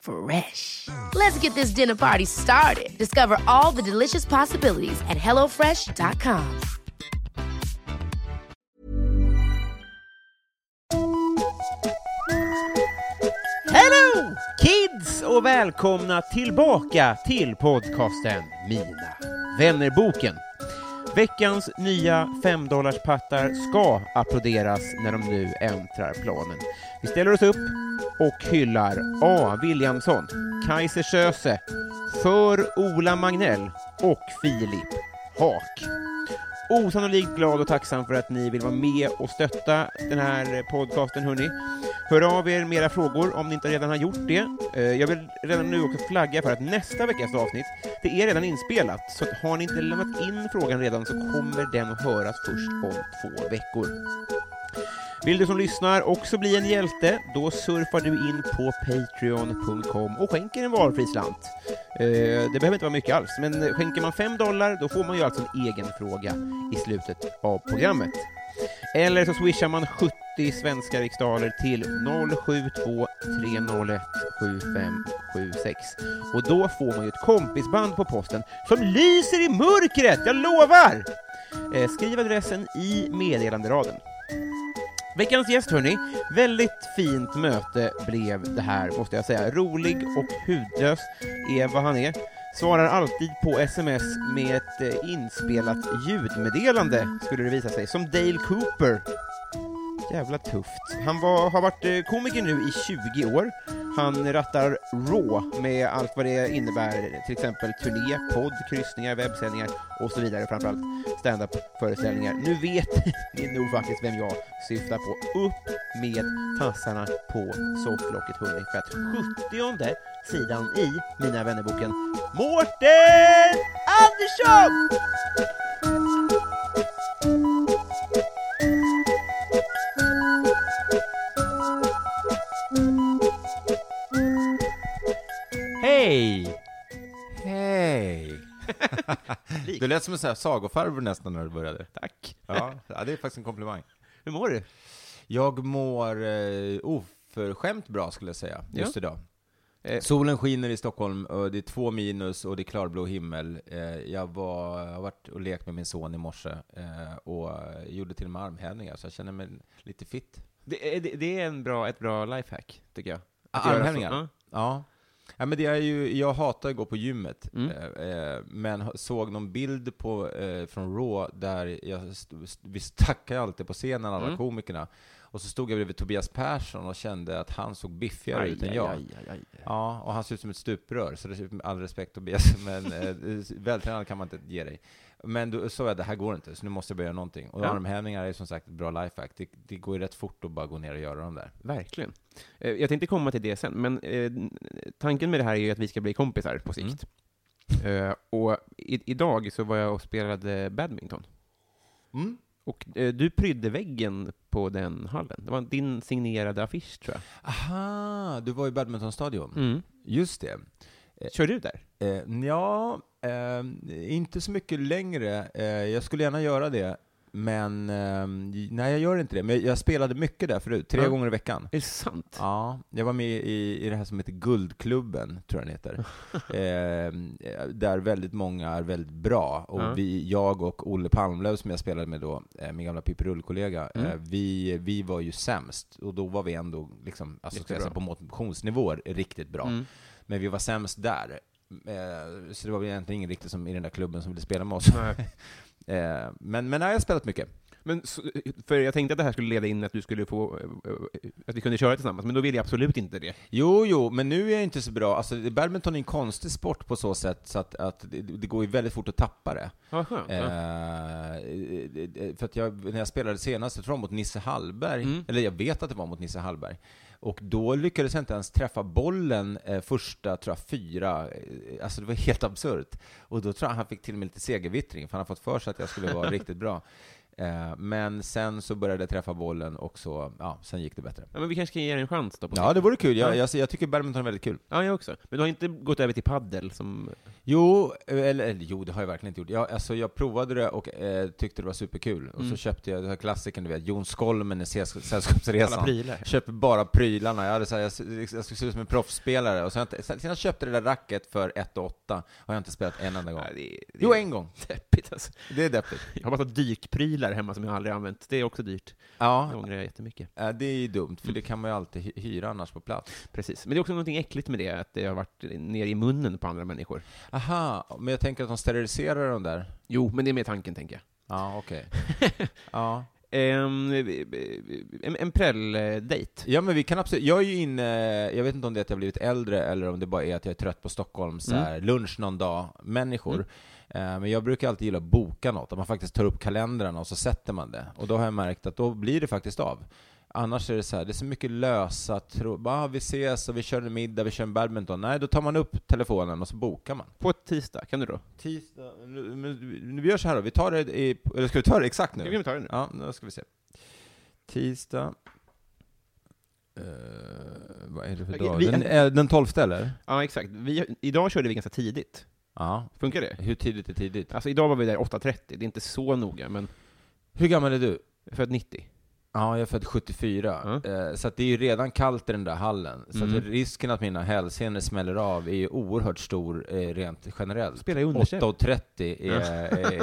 Fresh. Let's get this dinner party started. Discover all the delicious possibilities at hellofresh.com. Hello kids och välkomna tillbaka till podcasten Mina vännerboken. Veckans nya femdollarspattar ska applåderas när de nu äntrar planen. Vi ställer oss upp och hyllar A. Williamson, Kaiser Söse, för Ola Magnell och Filip Haak. Osannolikt glad och tacksam för att ni vill vara med och stötta den här podcasten, hörni. Hör av er med era frågor om ni inte redan har gjort det. Eh, jag vill redan nu också flagga för att nästa veckas avsnitt, det är redan inspelat, så har ni inte lämnat in frågan redan så kommer den att höras först om två veckor. Vill du som lyssnar också bli en hjälte, då surfar du in på patreon.com och skänker en valfri slant. Eh, det behöver inte vara mycket alls, men skänker man fem dollar, då får man ju alltså en egen fråga i slutet av programmet. Eller så swishar man 70 svenska riksdaler till 072 301 7576. Och då får man ju ett kompisband på posten som lyser i mörkret, jag lovar! Eh, skriv adressen i meddelanderaden. Veckans gäst hörni, väldigt fint möte blev det här måste jag säga. Rolig och hudlös är vad han är. Svarar alltid på sms med ett eh, inspelat ljudmeddelande, skulle det visa sig, som Dale Cooper. Jävla tufft. Han var, har varit eh, komiker nu i 20 år. Han rattar Raw med allt vad det innebär, till exempel turné, podd, kryssningar, webbsändningar och så vidare, framförallt stand-up-föreställningar. Nu vet ni nog faktiskt vem jag syftar på. Upp med tassarna på sofflocket hörni, för att 70 sidan i Mina vännerboken, Mårten Andersson! Hej! Hej! du lät som en sån här sagofarbror nästan när du började. Tack. Ja, det är faktiskt en komplimang. Hur mår du? Jag mår eh, oförskämt bra skulle jag säga, just Ja. idag. Eh. Solen skiner i Stockholm, och det är två minus och det är klarblå himmel. Eh, jag, var, jag har varit och lekt med min son i morse eh, och gjorde till och med armhävningar, så jag känner mig lite fit. Det, är- det, det är en bra, ett bra lifehack, tycker jag. Ah, armhävningar? Ja. Ja, men det är ju, jag hatar att gå på gymmet, Mm. eh, eh, men såg någon bild på, eh, från Raw där jag, vi stackar ju alltid på scenen, alla Mm. komikerna, och så stod jag bredvid Tobias Persson och kände att han såg biffigare Aj, ut än aj, jag. aj. Ja, och han ser ut som ett stuprör, så det all respekt Tobias, men eh, vältränad kan man inte ge dig. Men då sa jag, det här går inte, så nu måste jag börja göra någonting. Och Ja. armhävningar är som sagt ett bra lifehack. Det, det går ju rätt fort att bara gå ner och göra dem där. Verkligen. Eh, Jag tänkte komma till det sen, men eh, tanken med det här är ju att vi ska bli kompisar på sikt. Eh, och i, idag så var jag och spelade badminton. Och eh, du prydde väggen på den hallen. Det var din signerade affisch, tror jag. Aha, du var i badmintonstadion. Mm. Just det. Kör du där? Eh, ja, eh, inte så mycket längre. Eh, jag skulle gärna göra det, men eh, nej, jag gör inte det. Men jag spelade mycket där förut, tre Ja. gånger i veckan. Är det sant? Ja, jag var med i, i det här som heter Guldklubben, tror jag den heter. eh, där väldigt många är väldigt bra. Och Ja. vi, jag och Olle Palmlöv som jag spelade med då, eh, min gamla Pippi-Rull-kollega, Mm. eh, vi, vi var ju sämst. Och då var vi ändå, liksom, alltså, ska jag Jättebra. säga, på motionsnivåer riktigt bra. Mm. Men vi var sämst där. Eh, så det var väl egentligen ingen riktigt som i den där klubben som ville spela med oss. Nej. eh, men, men nej, jag har spelat mycket. Men, för jag tänkte att det här skulle leda in att du skulle få, eh, att vi kunde köra tillsammans, men då vill jag absolut inte det. Jo, jo, men nu är jag inte så bra. Alltså, badminton är en konstig sport på så sätt så att, att det, det går ju väldigt fort att tappa det. Ja, skönt. Ja. Eh, eh, för att jag, när jag spelade senast, jag tror var mot Nisse Hallberg, Mm. eller jag vet att det var mot Nisse Hallberg, och då lyckades jag inte ens träffa bollen eh, första, tror jag, fyra, eh, alltså det var helt absurt. Och då tror jag han fick till och med lite segervittring, för han har fått för sig att jag skulle vara riktigt bra. Eh, men sen så började jag träffa bollen och så, ja, sen gick det bättre. Ja, men vi kanske kan ge er en chans då? På Ja, det vore kul. Jag, Ja. jag, jag tycker badminton är väldigt kul. Ja, jag också. Men du har inte gått över till paddel som... Jo, eller, eller jo, det har jag verkligen inte gjort. Jag, alltså, jag provade det och eh, tyckte det var superkul. Och Mm. så köpte jag den här klassikern, du vet, Jon Skolmen i Sällskapsresan. Köpte bara prylarna. Jag, hade, så här, jag, jag skulle se ut som en proffsspelare. Och sen, sen sen jag köpte det där racket för 1 8 har jag inte spelat en enda gång. Ja, det, det, Jo, en gång. deppigt alltså. Det är deppigt. Jag har massa dykprylar hemma som jag aldrig använt. Det är också dyrt. Det Ja, ångrar jag jättemycket. eh, det är ju dumt, för det kan man ju alltid hy- hyra annars på plats. Precis. Men det är också någonting äckligt med det, att det har varit ner i munnen på andra människor. Aha, men jag tänker att de steriliserar de där. Jo, men det är med tanken, tänker jag. Ja, okej. ja. Ehm, en, en präll-dejt. Ja, men vi kan absolut, jag är ju inne, jag vet inte om det är att jag har blivit äldre eller om det bara är att jag är trött på Stockholm, så här, lunch någon dag, människor. Eh, Men jag brukar alltid gilla att boka något, att man faktiskt tar upp kalendrarna och så sätter man det. Och då har jag märkt att då blir det faktiskt av. Annars är det så här, det är så mycket lösa tro, ah, vi ses och vi kör en middag, vi kör en badminton. Nej, då tar man upp telefonen och så bokar man. På ett tisdag, kan du då? Tisdag, nu, men nu vi gör så här då, vi tar det i, eller ska vi ta det exakt nu? Vi ta det nu. Ja, nu ska vi se. Tisdag. Eh, vad är det för dag? vi- Den, är den 12 eller? Ja, exakt. Vi, idag körde vi ganska tidigt. Ja. Funkar det? Hur tidigt är tidigt? Alltså idag var vi där 8.30, det är inte så noga, men Hur gammal är du? född 90. Ja, jag är född 74. Ja. Eh, så det är ju redan kallt i den där hallen. Så Mm. risken att mina hälsenor smäller av är ju oerhört stor eh, rent generellt. Spelar i underkäpp. 8.30, är,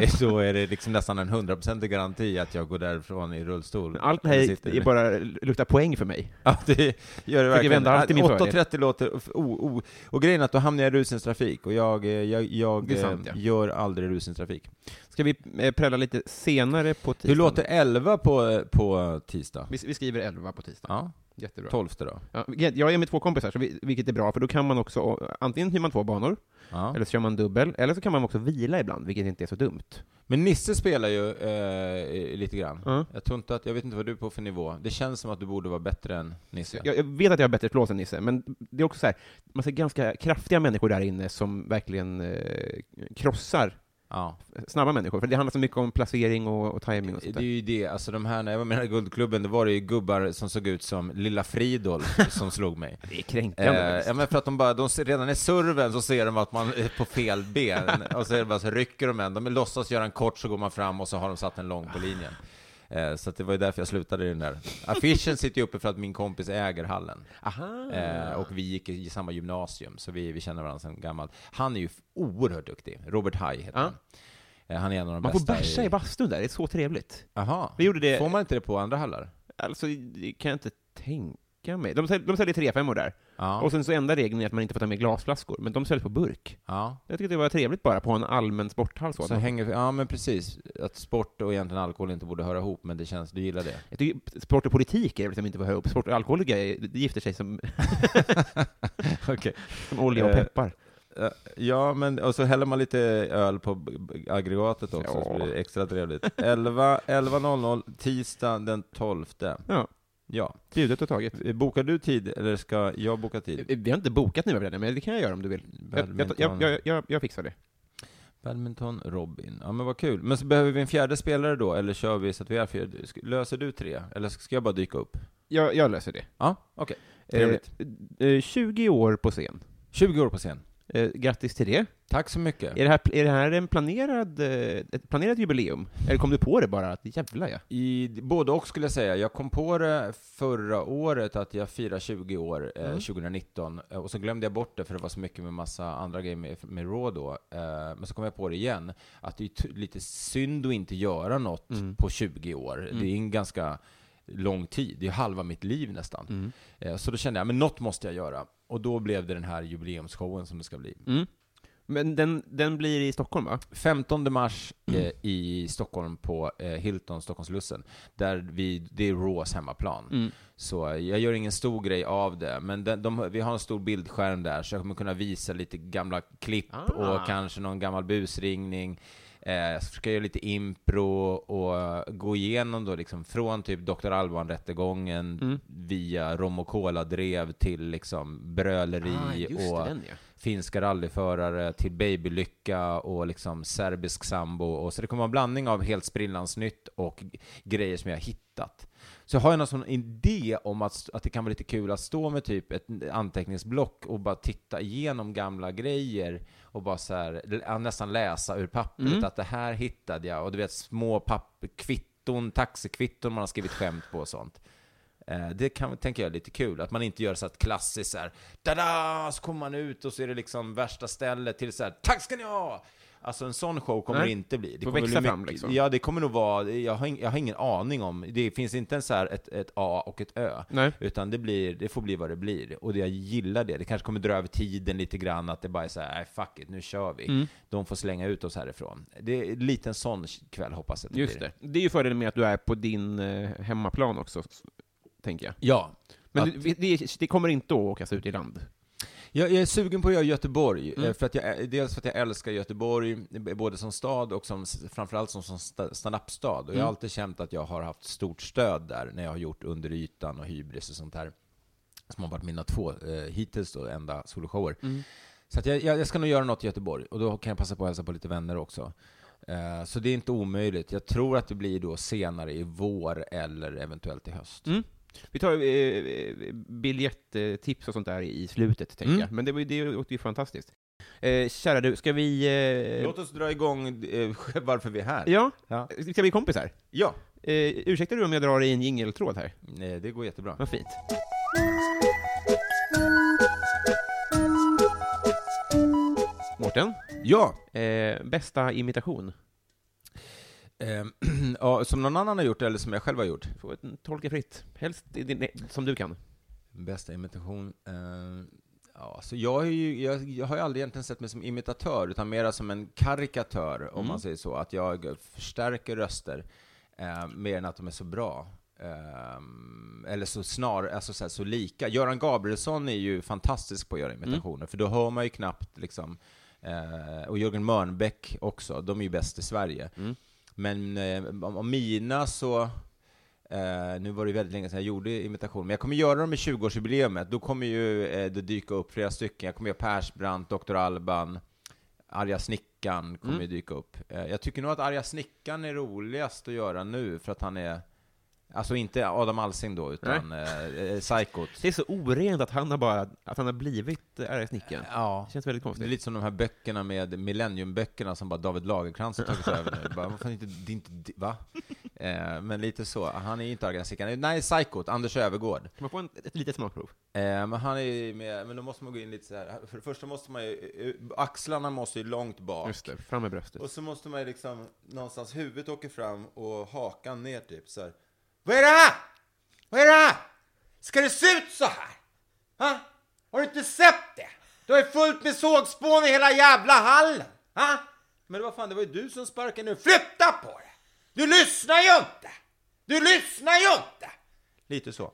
är, då är det liksom nästan en hundraprocentig garanti att jag går därifrån i rullstol. Allt det här är bara luktar poäng för mig. Ja, det gör det verkligen. vända allt i min fördel. 8.30 låter... Oh, oh. Och grejen är att då hamnar jag i rusningstrafik, och jag, eh, jag, jag är sant, eh, ja. gör aldrig rusningstrafik. Ska vi eh, prälla lite senare på tisdag? Hur låter 11 på, på tisdag? Vi, vi skriver 11 på tisdag. Ja, Jättebra. 12 då? Ja, jag är med två kompisar, så vi, vilket är bra, för då kan man också, antingen hyr man två banor, Ja. eller så kör man dubbel, eller så kan man också vila ibland, vilket inte är så dumt. Men Nisse spelar ju eh, lite grann. Ja. Jag tror inte att, jag vet inte vad du är på för nivå. Det känns som att du borde vara bättre än Nisse. Jag, jag vet att jag har bättre flås än Nisse, men det är också så här, man ser ganska kraftiga människor där inne som verkligen eh, krossar Ja. snabba människor, för det handlar så mycket om placering och, och timing och sånt Det är där. ju det, alltså de här, när jag var med i Guldklubben, det var det ju gubbar som såg ut som Lilla Fridolf som slog mig. Det är kränkande. Eh, ja, men för att de bara, de ser, redan i serven så ser de att man är på fel ben, och så, är det bara så rycker de en, de låtsas göra en kort så går man fram och så har de satt en lång på linjen. Eh, så det var ju därför jag slutade i den där. Affischen sitter ju uppe för att min kompis äger hallen. Aha! Eh, och vi gick i samma gymnasium, så vi, vi känner varandra sedan gammalt. Han är ju oerhört duktig, Robert High heter Ja. han. Eh, han är en av de man får bästa bärsa i bastun där, det är så trevligt. Jaha. Vi gjorde det, Får man inte det på andra hallar? alltså det kan jag inte tänka mig. De säljer, de säljer 3 där. Ja. Och sen så enda regeln är att man inte får ta med glasflaskor, men de säljs på burk. ja. Jag tycker det var trevligt bara på en allmän sporthall så. Så hänger, ja men precis, att sport och egentligen alkohol inte borde höra ihop, men det känns, du gillar det? Jag tycker sport och politik är väl som inte får höra upp. Sport och alkoholiker är- det gifter sig som, Okej. som olja och Eh, peppar. Eh, Ja, men och så häller man lite öl på aggregatet också, så Ja. blir det extra trevligt. 11 11.00, tisdag den 12. Ja, Ja. bjudet och taget. Eh, Bokar du tid, eller ska jag boka tid? Vi har inte bokat nu redan, men det kan jag göra om du vill. Badminton, jag, jag, jag, jag fixar det. badminton, Robin. Ja men vad kul. Men så behöver vi en fjärde spelare då, eller kör vi så att vi är fyra? Löser du tre? Eller ska jag bara dyka upp? Jag, löser det. Ja, okej. Trevligt. Eh, eh, 20 år på scen. 20 år på scen. Eh, grattis till det. Tack så mycket. Är det här, är det här en planerad, eh, ett planerat jubileum? Eller kom du på det bara, att jävlar ja? I, både och skulle jag säga. Jag kom på det förra året att jag firar 20 år, eh, Mm. 2019, eh, och så glömde jag bort det för det var så mycket med massa andra grejer med, med Raw då. Eh, men så kom jag på det igen, att det är lite synd att inte göra något Mm. på 20 år. Mm. Det är en ganska lång tid, det är halva mitt liv nästan. Mm. Eh, så då kände jag, men något måste jag göra. Och då blev det den här jubileumsshowen som det ska bli. Mm. Men den, den blir i Stockholm, va? 15 mars eh, i Stockholm på eh, Hilton, Stockholmslussen. Där vi, det är Raws hemmaplan. Mm. Så eh, jag gör ingen stor grej av det, men de, de, vi har en stor bildskärm där, så jag kommer kunna visa lite gamla klipp Ah. och kanske någon gammal busringning. Eh, jag ska göra lite impro och gå igenom då liksom från typ Dr. Alban-rättegången Mm. via rom och cola-drev till liksom bröleri Ah, och den ja. finska rallyförare till babylycka och liksom serbisk sambo. Och så det kommer vara en blandning av helt sprillans nytt och grejer som jag har hittat. Så har jag någon sån idé om att, att det kan vara lite kul att stå med typ ett anteckningsblock och bara titta igenom gamla grejer och bara så här, nästan läsa ur pappret Mm. att det här hittade jag. Och du vet små papp, kvitton, taxikvitton man har skrivit skämt på och sånt. Eh, Det kan, tänker jag är lite kul, att man inte gör så att klassiskt så här, da så kommer man ut och så är det liksom värsta stället till så här, tack ska ni ha! Alltså en sån show kommer Nej. det inte bli. Det Får kommer växa bli fram, mycket- liksom. Ja, det kommer nog vara, jag har, jag har ingen aning om, det finns inte en så här ett, ett A och ett Ö. Nej. Utan det, blir, det får bli vad det blir. Och det, jag gillar det. Det kanske kommer dra över tiden lite grann, att det bara är så här, fuck it, nu kör vi. Mm. De får slänga ut oss härifrån. Det är lite en sån kväll hoppas jag att Just blir. det. Det är ju fördelen med att du är på din eh, hemmaplan också, tänker jag. Ja, Men Att- det, det, det kommer inte att åkas ut i land? Jag, jag är sugen på att göra Göteborg, Mm. eh, för att jag, dels för att jag älskar Göteborg, eh, både som stad och som, framförallt som, som sta- stand-up-stad. Och jag Mm. har alltid känt att jag har haft stort stöd där, när jag har gjort Under ytan och Hybris och sånt här. Som har varit mina två, eh, hittills då, enda soloshower. Mm. Så jag, jag, jag ska nog göra något i Göteborg, och då kan jag passa på att hälsa på lite vänner också. Eh, så det är inte omöjligt. Jag tror att det blir då senare i vår, eller eventuellt i höst. Mm. Vi tar eh, biljetttips och sånt där i slutet, tänker Mm. jag. Men det, var ju- det låter ju fantastiskt. Eh, kära du, ska vi... Eh, Låt oss dra igång eh, varför vi är här. Ja, Ja. ska vi kompisar? ja. Eh, ursäktar du om jag drar i en jingeltråd här? Eh, det går jättebra. Vad fint. Mårten, Ja! eh, bästa imitation? Eh, ja, som någon annan har gjort, eller som jag själv har gjort. Får tolka fritt. Helst din, som du kan. Bästa imitation? Eh, ja, så jag, är ju, jag, jag har ju aldrig egentligen sett mig som imitatör, utan mera som en karikatör, om Mm. man säger så. Att jag förstärker röster, eh, mer än att de är så bra. Eh, eller så snar, alltså så, här, så lika. Göran Gabrielsson är ju fantastisk på att göra imitationer, för då hör man ju knappt liksom eh, och Jörgen Mörnbäck också, de är ju bäst i Sverige. Mm. Men eh, om, mina så, eh, nu var det väldigt länge sedan jag gjorde imitation, men jag kommer göra dem i 20-årsjubileumet, då kommer ju eh, det dyka upp flera stycken. Jag kommer göra Persbrandt, Dr. Alban, Arga Snickan kommer Mm. ju dyka upp. Eh, jag tycker nog att Arga Snickan är roligast att göra nu, för att han är Alltså inte Adam Alsing då, utan eh, eh, Psykot. Det är så orent att han har bara, att han har blivit äh, snickaren. Ja. Det känns väldigt Det är konstigt. lite som de här böckerna med Millenniumböckerna som bara David Lagercrantz har tagit över nu. Bara, vad fan, inte, det är inte, va? Eh, men lite så. Han är inte Argan Nej, Psykot, Anders Övergård. Kan man få en, ett litet smakprov? Eh, men han är ju med, men då måste man gå in lite så här. För det första måste man ju, eh, axlarna måste ju långt bak. Just det, fram med bröstet. Och så måste man ju liksom, någonstans huvudet åker fram och hakan ner typ så här. Vad är det här? Vad är det här? Ska det se ut så här? Ha? Har du inte sett det? Du har ju fullt med sågspån i hela jävla hallen. Ha? Men vad fan, det var ju du som sparkade nu. Flytta på det! Du lyssnar ju inte! Du lyssnar ju inte! Lite så.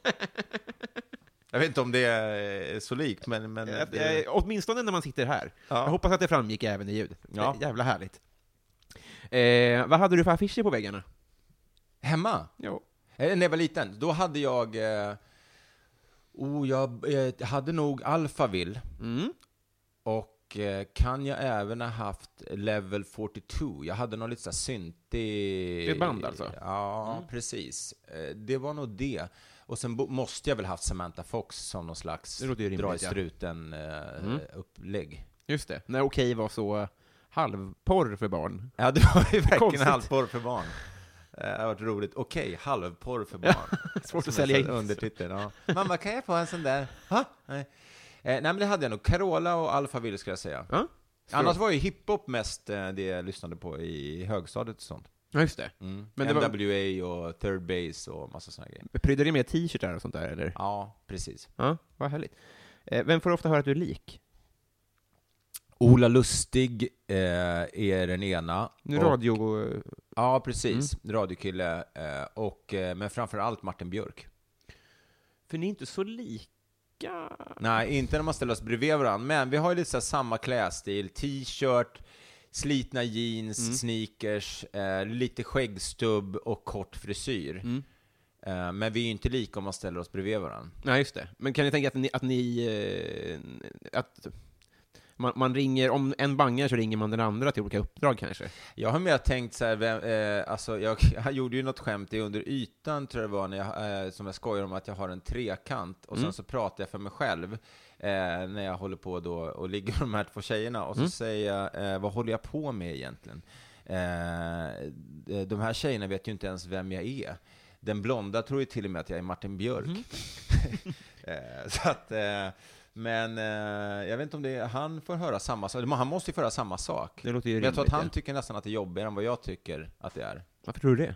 Jag vet inte om det är så likt, men... men det... åtminstone när man sitter här. Ja. Jag hoppas att det framgick även i ljud. Ja. Jävla härligt. Eh, vad hade du för affischer på väggarna? Hemma? Jo. Eh, När jag var liten, då hade jag... Eh, oh, jag eh, hade nog Alphaville. Mm. Och eh, kan jag även ha haft Level 42? Jag hade någon lite såhär syntig... Det är band alltså? Ja, Mm. precis. Eh, det var nog det. Och sen måste jag väl haft Samantha Fox som någon slags dra i rimligt, ja. struten eh, Mm. upplägg. Just det. När Okej var så halvporr för barn. Ja, det var ju verkligen Konstigt. halvporr för barn. Eh, Det har varit roligt. Okej, halvporr för barn. Svårt att sälja in. Ja. Mamma, kan jag få en sån där? Ha? Nej. Eh, nej, men det hade jag nog. Carola och Alphaville skulle jag säga. Ja, Annars var ju hiphop mest eh, det jag lyssnade på i högstadiet och sånt. ja just det. Mm. Men det var- NWA och Third Base och massa såna grejer. Prydde det med t-shirtar och sånt där, eller? Ja, precis. Ja, vad härligt. Vem får ofta höra att du är lik? Ola Lustig eh, är den ena. Nu och- radio... Ja, precis. Radiokille. Eh, och, eh, men framför allt Martin Björk. För ni är inte så lika... Nej, inte när man ställer oss bredvid varandra, men vi har ju lite så samma klädstil. T-shirt, slitna jeans, sneakers, eh, lite skäggstubb och kort frisyr. Mm. Eh, men vi är ju inte lika om man ställer oss bredvid varandra. Nej, just det. Men kan ni tänka att ni... Att ni eh, att man, man ringer, om en bangar så ringer man den andra till olika uppdrag kanske? Jag har mer tänkt så här, vem, eh, alltså jag, jag gjorde ju något skämt i under ytan, tror jag det var, när jag, eh, som jag skojar om att jag har en trekant, och sen Mm. så pratar jag för mig själv, eh, när jag håller på då och ligger med de här två tjejerna, och så Mm. säger jag, eh, vad håller jag på med egentligen? Eh, de här tjejerna vet ju inte ens vem jag är. Den blonda tror ju till och med att jag är Martin Björk. Mm. eh, så att, men eh, jag vet inte om det är, han får höra samma sak, han måste ju få höra samma sak. Det låter ju Men jag tror att rimligt, han ja. tycker nästan att det är jobbigare än vad jag tycker att det är. Varför tror du det?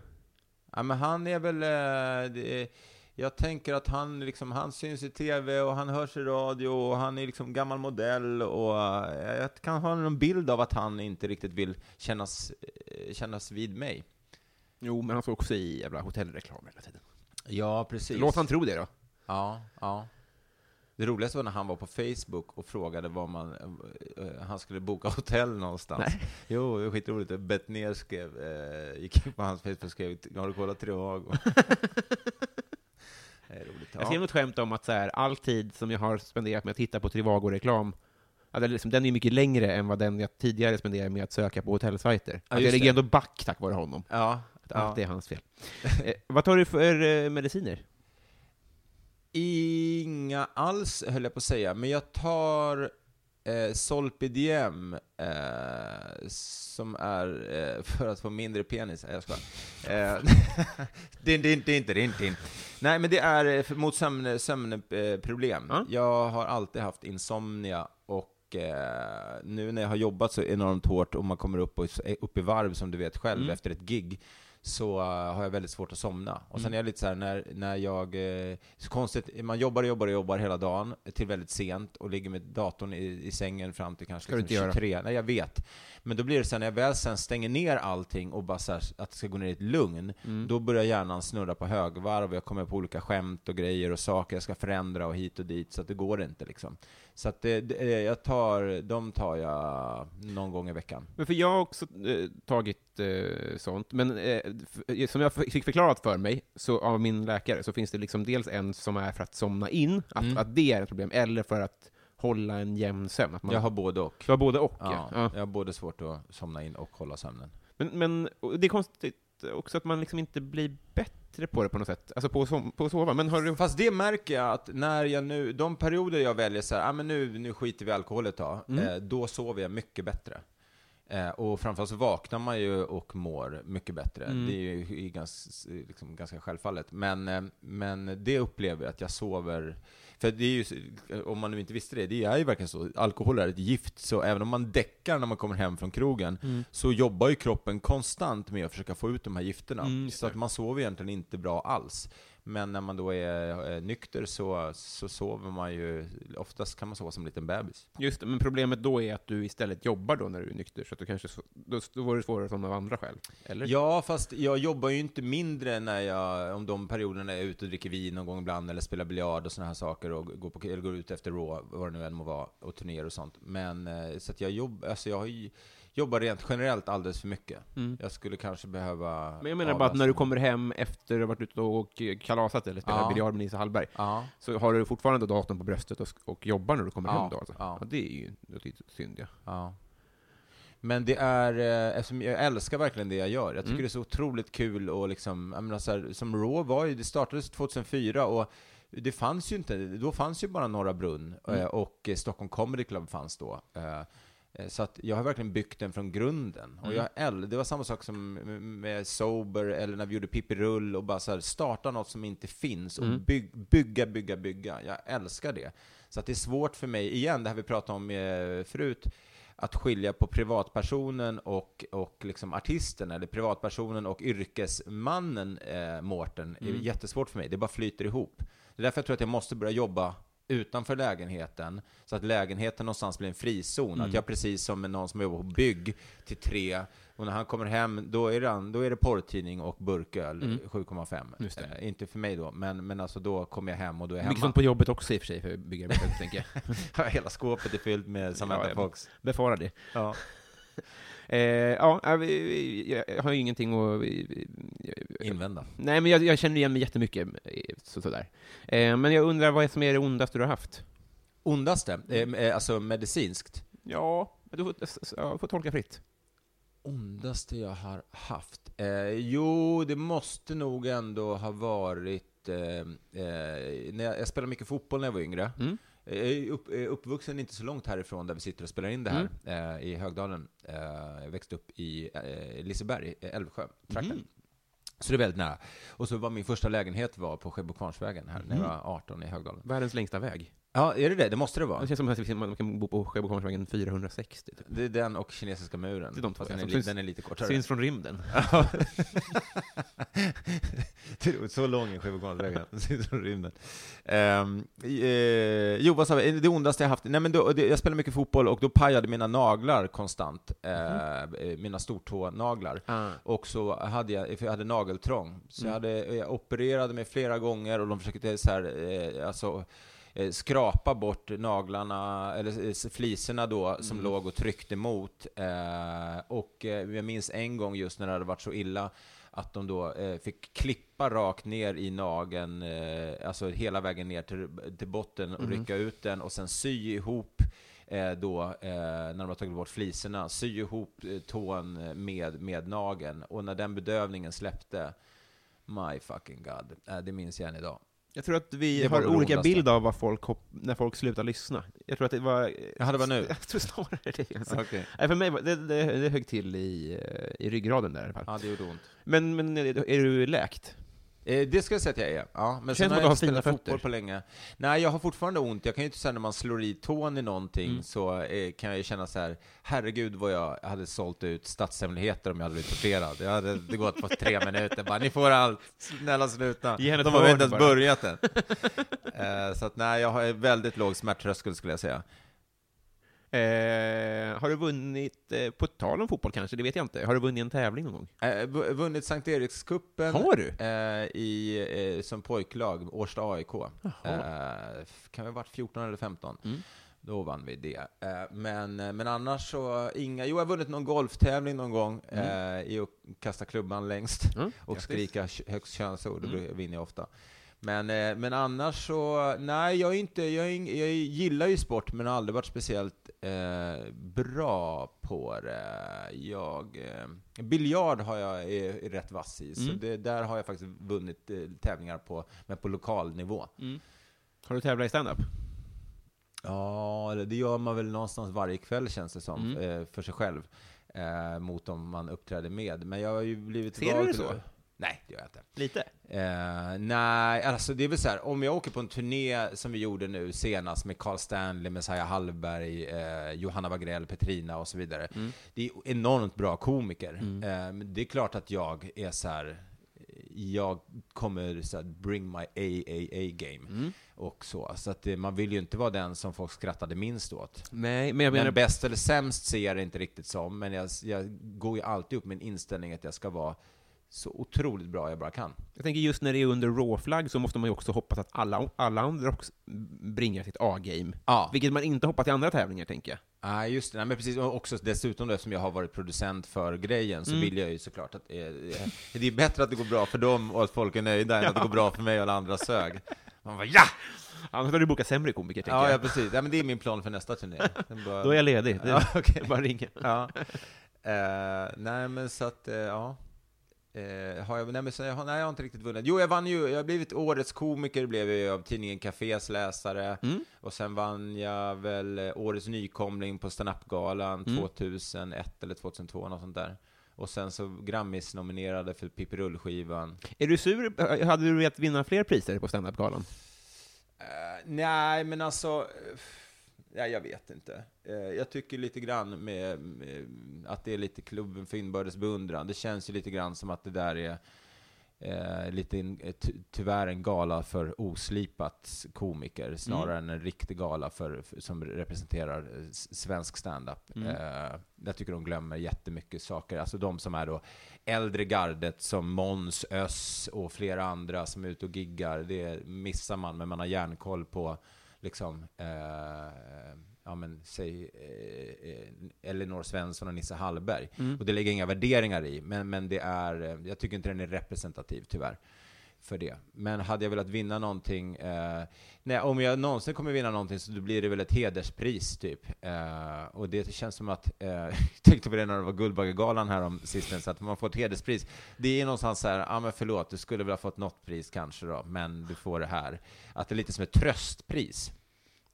Ja, men han är väl... eh, det är, jag tänker att han, liksom, han syns i tv och han hörs i radio och han är liksom gammal modell och eh, jag kan ha någon bild av att han inte riktigt vill kännas, eh, kännas vid mig. Jo, men han får också i jävla hotellreklam hela tiden. Ja, precis. Låt han tro det då. Ja, ja. Det roligaste var när han var på Facebook och frågade var man, eh, eh, han skulle boka hotell någonstans. Nej. Jo, det var skitroligt. Betnér skrev, eh, gick in på hans Facebook och skrev, har du kollat Trivago? det är roligt. Jag skrev något skämt om att så här, all tid som jag har spenderat med att titta på Trivago-reklam, ja, liksom, den är mycket längre än vad den jag tidigare spenderade med att söka på hotellsajter. Ja, jag ligger ändå back tack vare honom. Ja, Att ja. allt är hans fel. eh, vad tar du för eh, mediciner? Inga alls, höll jag på att säga, men jag tar eh, Solpidem, eh, som är eh, för att få mindre penis. Nej, Jag skojar. Eh, din, din, din, din, din. Nej, men det är eh, för- mot sömn- sömnproblem. Ja. Jag har alltid haft insomnia och eh, nu när jag har jobbat så enormt hårt och man kommer upp, och, upp i varv, som du vet själv, Mm. efter ett gig, så eh, har jag väldigt svårt att somna. Och sen Mm. är jag lite så här, när, när jag... eh, så konstigt, man jobbar och jobbar och jobbar hela dagen till väldigt sent och ligger med datorn i, i sängen fram till kanske liksom inte göra. 23. Nej, jag vet. Men då blir det så här, när jag väl sen stänger ner allting och bara så här, att det ska gå ner i ett lugn, Mm. då börjar hjärnan snurra på högvarv och jag kommer på olika skämt och grejer och saker jag ska förändra och hit och dit, så att det går inte liksom. Så att det, det, jag tar, de tar jag någon gång i veckan. Men för jag har också eh, tagit eh, sånt, men eh, f- som jag fick förklarat för mig så, av min läkare så finns det liksom dels en som är för att somna in, att, Mm. att det är ett problem, eller för att hålla en jämn sömn. Att man, Jag har både och. Du har både och, ja. Ja, ja. Jag har både svårt att somna in och hålla sömnen. Men, men det är konstigt också att man liksom inte blir bättre på det på något sätt, alltså på, som, på att sova. Men har du... Fast det märker jag att när jag nu, de perioder jag väljer så här, ah, men nu, nu skiter vi i alkohol ett tag, Mm. eh, då sover jag mycket bättre. Eh, och framförallt så vaknar man ju och mår mycket bättre. Mm. Det är ju ganska, liksom, ganska självfallet. Men, eh, men det upplever jag att jag sover för det är ju, om man nu inte visste det, det är ju verkligen så, alkohol är ett gift, så även om man däckar när man kommer hem från krogen, Mm. så jobbar ju kroppen konstant med att försöka få ut de här gifterna. Mm, så att man sover egentligen inte bra alls. Men när man då är eh, nykter så, så sover man ju, oftast kan man sova som en liten bebis. Just det, men problemet då är att du istället jobbar då när du är nykter, så att du kanske, då, då var det svårare som av andra skäl. Eller? Ja, fast jag jobbar ju inte mindre när jag, om de perioderna är ute och dricker vin någon gång ibland, eller spelar biljard och såna här saker, och går, på, eller går ut efter Raw, vad det nu än må vara, och turnéer och sånt. Men, eh, så att jag, jobb, alltså jag har ju- jobbar rent generellt alldeles för mycket. Mm. Jag skulle kanske behöva Men jag menar bara att när du kommer hem efter att ha varit ute och kalasat eller spelat Ja. biljard med Nisse Hallberg, Ja. så har du fortfarande datorn på bröstet och, och jobbar när du kommer Ja, hem då alltså? ja. det är ju det är synd ja. Ja. Men det är, eh, eftersom jag älskar verkligen det jag gör. Jag tycker Mm. det är så otroligt kul och liksom, jag menar så här, som Raw var ju, det startades 2004 och det fanns ju inte, då fanns ju bara Norra Brunn Mm. eh, och eh, Stockholm Comedy Club fanns då. Eh, Så att jag har verkligen byggt den från grunden. Och Mm. jag äl- det var samma sak som med Sober, eller när vi gjorde Pippi Rull, och bara så här, starta något som inte finns, och Mm. byg, bygga, bygga, bygga. Jag älskar det. Så att det är svårt för mig, igen, det här vi pratade om eh, förut, att skilja på privatpersonen och, och liksom artisten, eller privatpersonen och yrkesmannen eh, Mårten, är Mm. jättesvårt för mig. Det bara flyter ihop. Det är därför jag tror att jag måste börja jobba utanför lägenheten, så att lägenheten någonstans blir en frizon. Mm. Att jag precis som med någon som jobbar på bygg till tre, och när han kommer hem, då är det, då är det porrtidning och burköl, Mm. 7,5. Just det. Eh, inte för mig då, men, men alltså då kommer jag hem och då är jag Mycket hemma. sånt på jobbet också i och för sig, för byggarbetare, tänker jag. Hela skåpet är fyllt med Samantha Ja, Fox. Befarar det. Ja. Eh, ja, jag, vi- jag har ju ingenting att... Invända. Nej, men jag, jag känner igen mig jättemycket, eh, så, sådär. Eh, men jag undrar vad som är det ondaste du har haft? Ondaste, eh, eh, alltså medicinskt. Ja, du får, ja, får tolka fritt. Ondaste jag har haft? Eh, jo, det måste nog ändå ha varit... Eh, eh, när jag, jag spelade mycket fotboll när jag var yngre. Mm. Jag är upp, eh, uppvuxen inte så långt härifrån där vi sitter och spelar in det här, eh, i Högdalen. Eh, jag växte upp i eh, Liseberg, eh, Älvsjö, trakten. Mhm. Så det är väldigt nära. Och så var min första lägenhet var på Sjöbokvarnsvägen här, när jag var 18 i Högdalen. Världens längsta väg. Ja, är det det? Det måste det vara. Det känns som att man kan bo på Sjöbokomsvägen 460. Typ. Det är den och kinesiska muren. Det är de två, den, är, syns- den är lite kortare. Syns från rymden. Så lång är Sjöbokomsvägen. Den syns från rymden. Um, eh, jo, vad sa vi? Det ondaste jag haft? Nej, men då, det, jag spelade mycket fotboll och då pajade mina naglar konstant. Eh, eh, mina stortånaglar. Ah. Och så hade jag, för jag hade nageltrång. Så Mm. jag, hade, jag opererade mig flera gånger och de försökte så här, eh, alltså, eh, skrapa bort naglarna, eller eh, fliserna då, som Mm. låg och tryckte emot. Eh, och jag minns en gång just när det hade varit så illa, att de då eh, fick klippa rakt ner i nageln, eh, alltså hela vägen ner till, till botten och Mhm. rycka ut den och sen sy ihop eh, då, när de har tagit bort fliserna, sy ihop tån med, med nageln. Och när den bedövningen släppte, my fucking god, det minns jag än idag. Jag tror att vi har olika bild av vad folk hopp, när folk slutar lyssna. Jag tror att det var... Jaha, det var nu? Jag tror snarare det. Alltså. Okej. Nej, för mig var det, det, det högg till i, eh, i ryggraden där i alla fall. Ja, det gjorde ont. Men, men är du läkt? Eh, det ska jag säga att jag är. Ja, men Känns sen har jag inte spelat fotboll på länge. Nej, jag har fortfarande ont. Jag kan ju inte säga när man slår i tån i någonting Mm. så eh, kan jag ju känna så här, herregud vad jag hade sålt ut statshemligheter om jag hade blivit torterad. Jag hade det gått på tre minuter, bara ni får allt, snälla sluta. Ge henne De har inte ens börjat än. Eh, så att nej, jag har väldigt låg smärttröskel skulle jag säga. Eh, har du vunnit, eh, på tal om fotboll kanske, det vet jag inte, har du vunnit en tävling någon gång? Eh, vu- vunnit Sankt Erikscupen. Har du? Eh, i, eh, som pojklag, Årsta AIK. Eh, kan det ha varit 14 eller 15? Mm. Då vann vi det. Men, men annars så, inga, jo jag har vunnit någon golftävling någon gång eh, i att kasta klubban längst Mm, och grattis. skrika högst könsord, Mm. blir- vinner jag ofta. Men, eh, men annars så, nej jag är inte, jag, jag gillar ju sport men har aldrig varit speciellt eh, bra på det. Jag, eh, biljard har jag är, är rätt vass i, så Mm. det, där har jag faktiskt vunnit eh, tävlingar på, men på lokal nivå. Har du tävlat i stand-up? Ja, det gör man väl någonstans varje kväll känns det som, Mm. eh, för sig själv. Eh, mot dem man uppträder med. Men jag har ju blivit Ser du det så? Nej, det gör jag inte. Lite. Eh, nej, alltså det är väl så här, om jag åker på en turné som vi gjorde nu senast med Carl Stanley, Messiah Hallberg, eh, Johanna Wagrell, Petrina och så vidare. Mm. Det är enormt bra komiker. Mm. Eh, det är klart att jag är så här. jag kommer så här, bring my AAA game Mm. och så. Så att det, man vill ju inte vara den som folk skrattade minst åt. Nej, men jag menar... Men bäst eller sämst ser jag det inte riktigt som, men jag, jag går ju alltid upp med en inställning att jag ska vara så otroligt bra jag bara kan. Jag tänker just när det är under raw-flagg så måste man ju också hoppas att alla, alla andra också bringar sitt A-game. Ja. Vilket man inte hoppas i andra tävlingar, tänker jag. Nej, just det. Nej, men precis. Och också dessutom eftersom jag har varit producent för grejen, så Mm. vill jag ju såklart att... Eh, det är bättre att det går bra för dem och att folk är nöjda, än att det går bra för mig och alla andra sög. Man bara, ja! Annars har du bokat sämre komiker, tänker Ja, ja, jag. precis. Ja, men det är min plan för nästa turné. Bara- Då är jag ledig. Det Ja, okej. bara ringa. Ja. Eh, nej, men så att, eh, ja. Eh, har jag, nej, men så jag, har, nej, jag har inte riktigt vunnit. Jo, jag vann ju, jag har blivit årets komiker, blev jag av tidningen Cafés läsare. Mm. Och sen vann jag väl eh, årets nykomling på standup-galan Mm. 2001 eller 2002, något sånt där. Och sen så Grammis-nominerade för Pippi Rull-skivan. Är du sur? Hade du velat vinna fler priser på standup-galan? Eh, nej, men alltså... Ja, jag vet inte. Eh, jag tycker lite grann med, med att det är lite klubben för inbördes beundran. Det känns ju lite grann som att det där är eh, lite in, eh, ty, tyvärr en gala för oslipat komiker, snarare än en riktig gala för, för, som representerar eh, svensk standup. Mm. Eh, jag tycker de glömmer jättemycket saker. Alltså de som är då äldre gardet, som Måns, Öss och flera andra som är ute och giggar, det missar man, men man har järnkoll på liksom, eh, ja men säg eh, eh, Elinor Svensson och Nisse Hallberg. Mm. Och det ligger inga värderingar i, men, men det är, eh, jag tycker inte den är representativ tyvärr för det. Men hade jag velat vinna någonting, eh, nej, om jag någonsin kommer vinna någonting så då blir det väl ett hederspris typ. Eh, och det känns som att, eh, jag tänkte på det när det var Guldbaggegalan här om sistens, att man får ett hederspris. Det är någonstans så här, ja ah, men förlåt, du skulle väl ha fått något pris kanske då, men du får det här. Att det är lite som ett tröstpris.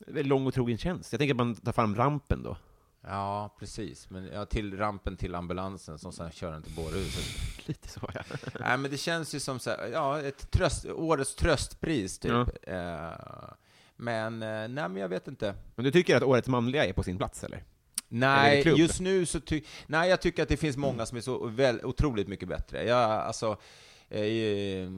Lång och trogen tjänst. Jag tänker att man tar fram rampen då. Ja, precis. Men ja, till rampen till ambulansen som sen kör den till bårhuset. Lite så, ja. Nej, men det känns ju som så här, ja, ett tröst, årets tröstpris, typ. Ja. Eh, men, eh, nej, men jag vet inte. Men du tycker att årets manliga är på sin plats, eller? Eller Nej, klubb? just nu så ty Nej, jag tycker att det finns många som är så väl, otroligt mycket bättre. Jag, alltså, eh,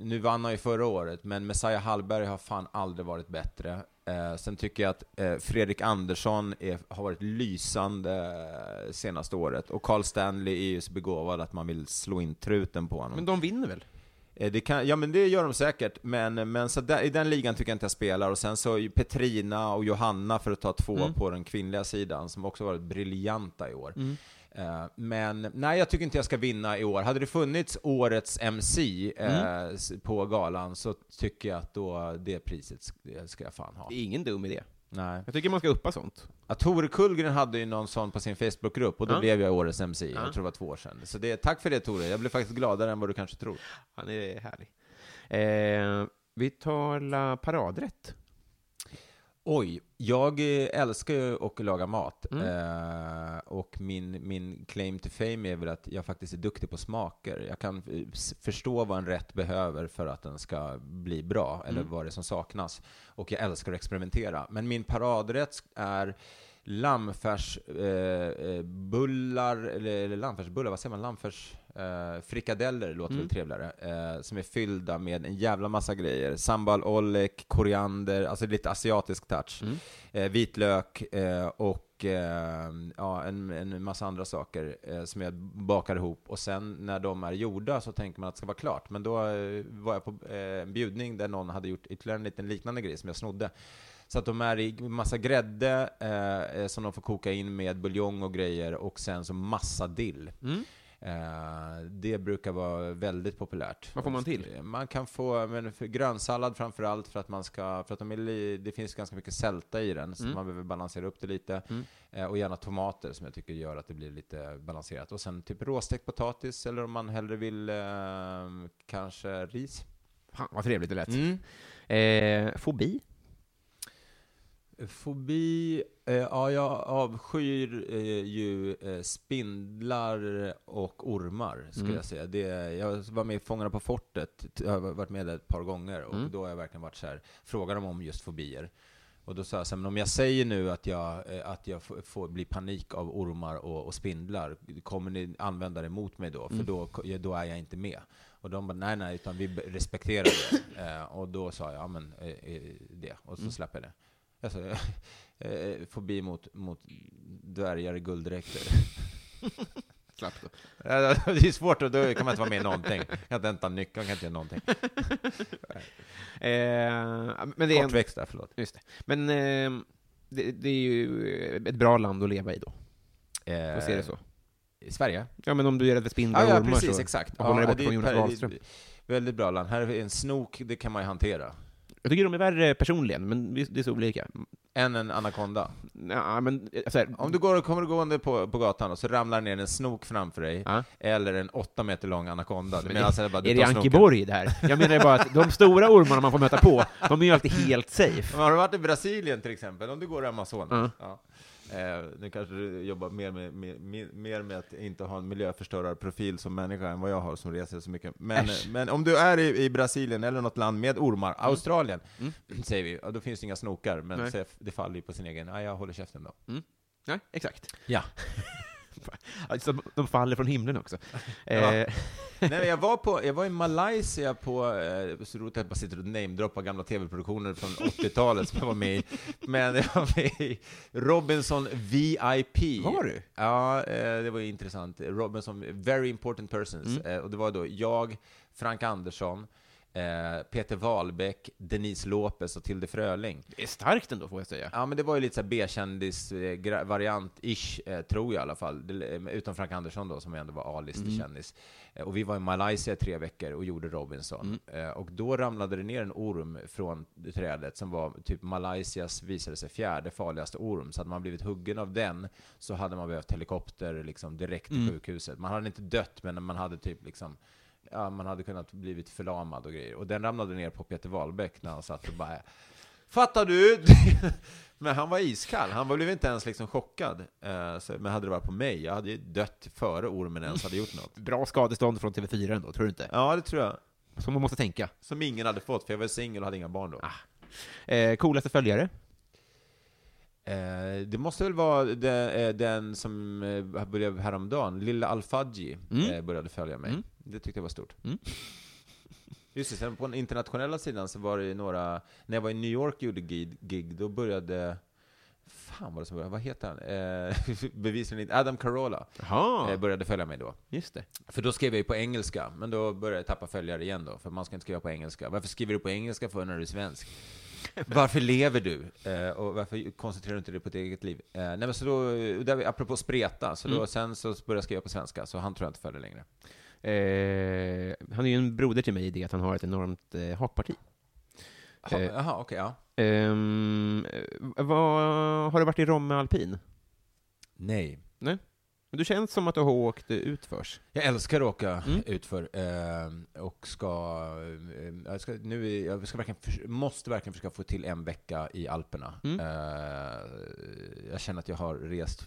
nu vann han ju förra året, men Messiah Hallberg har fan aldrig varit bättre. Eh, sen tycker jag att eh, Fredrik Andersson är, har varit lysande senaste året, och Carl Stanley är ju så begåvad att man vill slå in truten på honom. Men de vinner väl? Det kan, ja men det gör de säkert, men, men så där, i den ligan tycker jag inte jag spelar. Och sen så Petrina och Johanna, för att ta två Mm. på den kvinnliga sidan, som också varit briljanta i år. Mm. Eh, Men nej, jag tycker inte jag ska vinna i år. Hade det funnits årets MC eh, Mm. på galan så tycker jag att då det priset ska jag fan ha. Det är ingen dum idé. Nej. Jag tycker man ska uppa sånt. Ja, Tore Kullgren hade ju någon sån på sin Facebookgrupp och då Ja. blev jag årets MC. Ja. Jag tror det var två år sedan. Så det, tack för det Tore, jag blev faktiskt gladare än vad du kanske tror. Han är härlig. Eh, vi tar la paradrätt. Oj, jag eh, älskar ju att laga mat. Mm. Eh, och min, min claim to fame är väl att jag faktiskt är duktig på smaker. Jag kan eh, förstå vad en rätt behöver för att den ska bli bra, eller Mm. vad det är som saknas. Och jag älskar att experimentera. Men min paradrätt är lammfärsbullar, eh, bullar, eller, eller lammfärsbullar, vad säger man? Lammfärs... Eh, frikadeller låter Mm. väl trevligare. Eh, som är fyllda med en jävla massa grejer. Sambal ollek, koriander, alltså lite asiatisk touch. Mm. Eh, vitlök eh, och eh, ja, en, en massa andra saker eh, som jag bakar ihop. Och sen när de är gjorda så tänker man att det ska vara klart. Men då eh, var jag på eh, en bjudning där någon hade gjort ytterligare en liten liknande grej som jag snodde. Så att de är i massa grädde eh, som de får koka in med buljong och grejer och sen så massa dill. Mm. Eh, det brukar vara väldigt populärt. Vad får man till? Man kan få men för grönsallad framför allt för att man ska, för att de är, det finns ganska mycket sälta i den, så Mm. man behöver balansera upp det lite. Mm. Eh, och gärna tomater som jag tycker gör att det blir lite balanserat. Och sen typ råstekt potatis, eller om man hellre vill eh, kanske ris. Fan vad trevligt det lät. Mm. Eh, fobi? Fobi, eh, ja jag avskyr eh, ju eh, spindlar och ormar, skulle Mm. jag säga. Det, jag var med i Fångarna på fortet, jag har varit med där ett par gånger, och Mm. då har jag verkligen varit så här, frågar de om just fobier. Och då sa jag så här, men om jag säger nu att jag, eh, att jag får bli panik av ormar och, och spindlar, kommer ni använda det mot mig då? För Mm. då, då är jag inte med. Och de bara, nej nej, utan vi respekterar det. eh, och då sa jag, ja men eh, eh, det, och så Mm. släpper jag det. Alltså, eh, fobi mot, mot dvärgar i gulddräkter. Slapp då. Ja, det är svårt, och då kan man inte vara med i någonting. Jag kan inte hämta nyckeln, kan inte göra någonting. Eh, men det är en, Kortväxt där, förlåt. just det. Men eh, det, det är ju ett bra land att leva i då. Eh, Får se det så. I Sverige? Ja, men om du är rädd för spindlar Ja, och ormar precis, så... exakt. och håller dig ja, borta det är från Jonas Wahlström. Väldigt bra land. Här är en snok, det kan man ju hantera. Jag tycker de är värre personligen, men det är så olika. Än en anakonda. Ja, men eh, här, Om du går, kommer gående på, på gatan och så ramlar ner en snok framför dig, Ja. eller en åtta meter lång anakonda. Du Men menar alltså bara, du Är det. Ankeborg det här? Jag menar bara att de stora ormarna man får möta på, de är ju alltid helt safe. Men har du varit i Brasilien till exempel, om du går i Amazonas? Ja. Ja. Eh, nu kanske du jobbar mer med, med, mer med att inte ha en miljöförstörarprofil som människa än vad jag har som reser så mycket. Men, Äsch. men om du är i, i Brasilien eller något land med ormar, Australien, Mm. säger vi, ja, då finns det inga snokar, men Nej. det faller ju på sin egen, ja, jag håller käften då. Nej, exakt. Ja. Alltså, de faller från himlen också. Ja. Eh, Nej, jag, var på, jag var i Malaysia på, eh, så roligt att jag bara sitter och namedroppar gamla tv-produktioner från 80-talet som jag var med i. Men jag var med i Robinson VIP. Var du? Ja, eh, det var ju intressant. Robinson, Very Important Persons. Mm. Och det var då jag, Frank Andersson, eh, Peter Wahlbeck, Denise Lopez och Tilde Fröling. det är starkt ändå, får jag säga. Ja, men det var ju lite så B-kändis-variant-ish, eh, tror jag i alla fall. Det, eh, utom Frank Andersson då, som ändå var A-listig Mm. Eh, och vi var i Malaysia i tre veckor och gjorde Robinson. Mm. Eh, och då ramlade det ner en orm från trädet som var typ Malaysias, visade sig, fjärde farligaste orm. Så hade man blivit huggen av den så hade man behövt helikopter liksom direkt till Mm. sjukhuset. Man hade inte dött, men man hade typ liksom Ja, man hade kunnat blivit förlamad och grejer. Och den ramlade ner på Peter Wahlbeck när han satt och bara Fattar du? men han var iskall, han blev inte ens liksom chockad. Eh, men hade det varit på mig, jag hade ju dött före ormen ens hade gjort något. Bra skadestånd från TV4 ändå, tror du inte? Ja, det tror jag. Så man måste tänka. Som ingen hade fått, för jag var singel och hade inga barn då. Eh, coolaste följare? Eh, det måste väl vara de, eh, den som eh, började häromdagen, Lilla Alfadji, Mm. började följa mig. Mm. Det tyckte jag var stort. Mm. Just det, sen på den internationella sidan så var det ju några, när jag var i New York och gjorde gig, gig då började, fan vad det som började, vad heter han? Eh, bevisligen inte, Adam Carolla eh, började följa mig då. just det. För då skrev jag ju på engelska, men då började jag tappa följare igen då, för man ska inte skriva på engelska. Varför skriver du på engelska för när du är svensk? Varför lever du? Eh, och varför koncentrerar du inte dig på ditt eget liv? Eh, nej men så då, där, apropå spreta, så då, Mm. sen så började jag skriva på svenska, så han tror jag inte följer längre. Eh, han är ju en broder till mig i det att han har ett enormt eh, hakparti. Ha, Eh. Jaha, okej, ja. Ehm, eh, vad, har du varit i Romme alpin? Nej. Men Du känns som att du har åkt utförs. Jag älskar att åka Mm. utför eh, och ska, eh, jag ska nu, jag ska verkligen, förs- måste verkligen försöka få till en vecka i Alperna. Mm. Eh, jag känner att jag har rest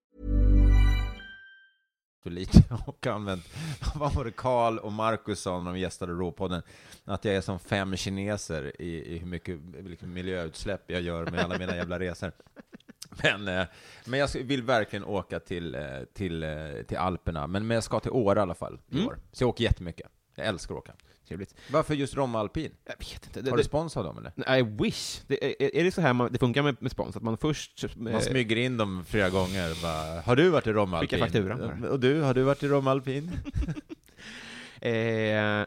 För lite och använt, vad var det Karl och Marcus sa när de gästade Råpodden, att jag är som fem kineser i, i hur mycket liksom, miljöutsläpp jag gör med alla mina jävla resor. Men, eh, men jag vill verkligen åka till, eh, till, eh, till Alperna, men, men jag ska till Åre i alla fall i Mm. år. Så jag åker jättemycket. Jag älskar att åka. Trevligt. Varför just Romme Alpin? Jag vet inte. Det, Har du det, spons av dem eller? I wish. Det, är, är det så här man, det funkar med, med spons? Att man först... eh, Man smyger in dem flera gånger. Bara, har du varit i Skicka Alpin? fakturan. Och du, har du varit i Romme Alpin? Eh,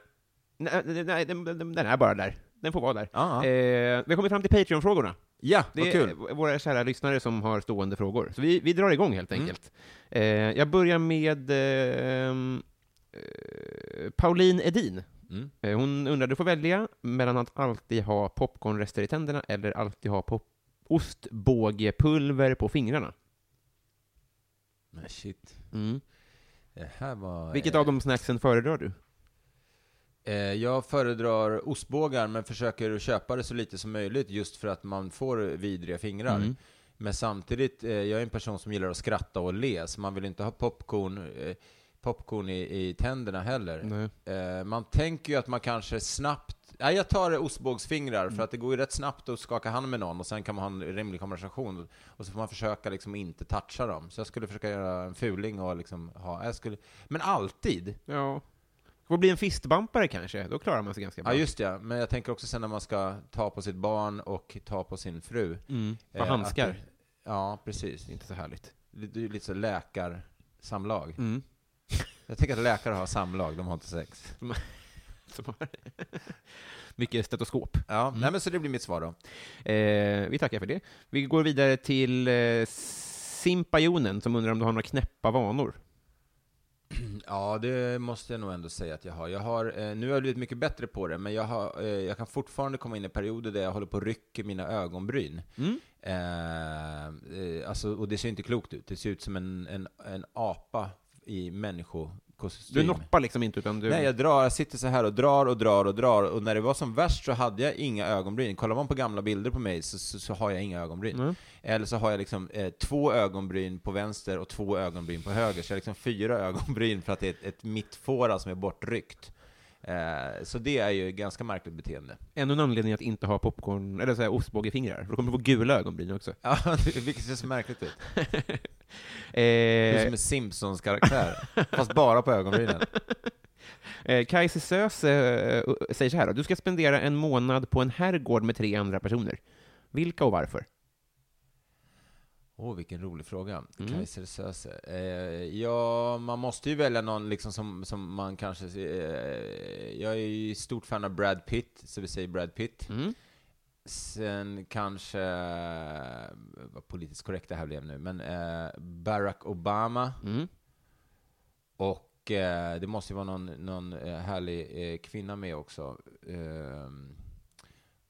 nej, nej den, den, är bara där. Den får vara där. Ja. Eh, vi har kommit fram till Patreon-frågorna. ja, Det vad är kul. våra kära lyssnare som har stående frågor. Så vi, vi drar igång helt Mm. enkelt. Eh, jag börjar med ehm, eh, Pauline Edin. Mm. Hon undrar, du får välja mellan att alltid ha popcornrester i tänderna eller alltid ha pop ostbågepulver på fingrarna. Men shit. Mm. Det här var... Vilket eh, av de snacksen föredrar du? Eh, jag föredrar ostbågar, men försöker köpa det så lite som möjligt just för att man får vidriga fingrar. Mm. Men samtidigt, eh, jag är en person som gillar att skratta och le, så man vill inte ha popcorn, eh, popcorn i, i tänderna heller. Eh, man tänker ju att man kanske snabbt Nej, jag tar ostbågsfingrar, Mm. för att det går ju rätt snabbt att skaka hand med någon och sen kan man ha en rimlig konversation. Och så får man försöka liksom inte toucha dem. Så jag skulle försöka göra en fuling och liksom ha... Jag skulle, men alltid! Ja. Får bli en fistbumpare kanske, då klarar man sig ganska bra. Ja, just det. Men jag tänker också sen när man ska ta på sitt barn och ta på sin fru. Mm. Eh, Och handskar. att- Ja, precis. Inte så härligt. Det det är lite så läkarsamlag. Mm. Jag tänker att läkare har samlag, de har inte sex. Mycket stetoskop. Ja, nej men så det blir mitt svar då. Eh, vi tackar för det. Vi går vidare till eh, Simpajonen som undrar om du har några knäppa vanor. Ja, det måste jag nog ändå säga att jag har. Jag har eh, nu har jag blivit mycket bättre på det, men jag, har, eh, jag kan fortfarande komma in i perioder där jag håller på och rycker mina ögonbryn. Mm. Eh, eh, alltså, och det ser inte klokt ut. Det ser ut som en, en, en apa i människokostym. Du noppar liksom inte, utan du... Nej, jag drar, jag sitter så här och drar och drar och drar, och när det var som värst så hade jag inga ögonbryn. Kollar man på gamla bilder på mig så, så, så har jag inga ögonbryn. Mm. Eller så har jag liksom eh, två ögonbryn på vänster och två ögonbryn på höger, så jag har liksom fyra ögonbryn för att det är ett, ett mittfåra som är bortryckt. Eh, så det är ju ett ganska märkligt beteende. Ännu en anledning att inte ha popcorn, eller så här ostbågefingrar. Då kommer du få gula ögonbryn också. Ja, vilket ser så märkligt ut. Det är eh, som en Simpsons karaktär, fast bara på ögonbrynen. eh, Kajse Sös eh, säger så här då. Du ska spendera en månad på en herrgård med tre andra personer. Vilka och varför? Åh, oh, vilken rolig fråga. Mm. Kaiser Söze. Eh, ja, man måste ju välja någon liksom som, som man kanske... Eh, jag är ju stort fan av Brad Pitt, så vi säger Brad Pitt. Mm. Sen kanske... Vad politiskt korrekt det här blev nu, men eh, Barack Obama. Mm. Och eh, det måste ju vara någon, någon eh, härlig eh, kvinna med också. Ehm,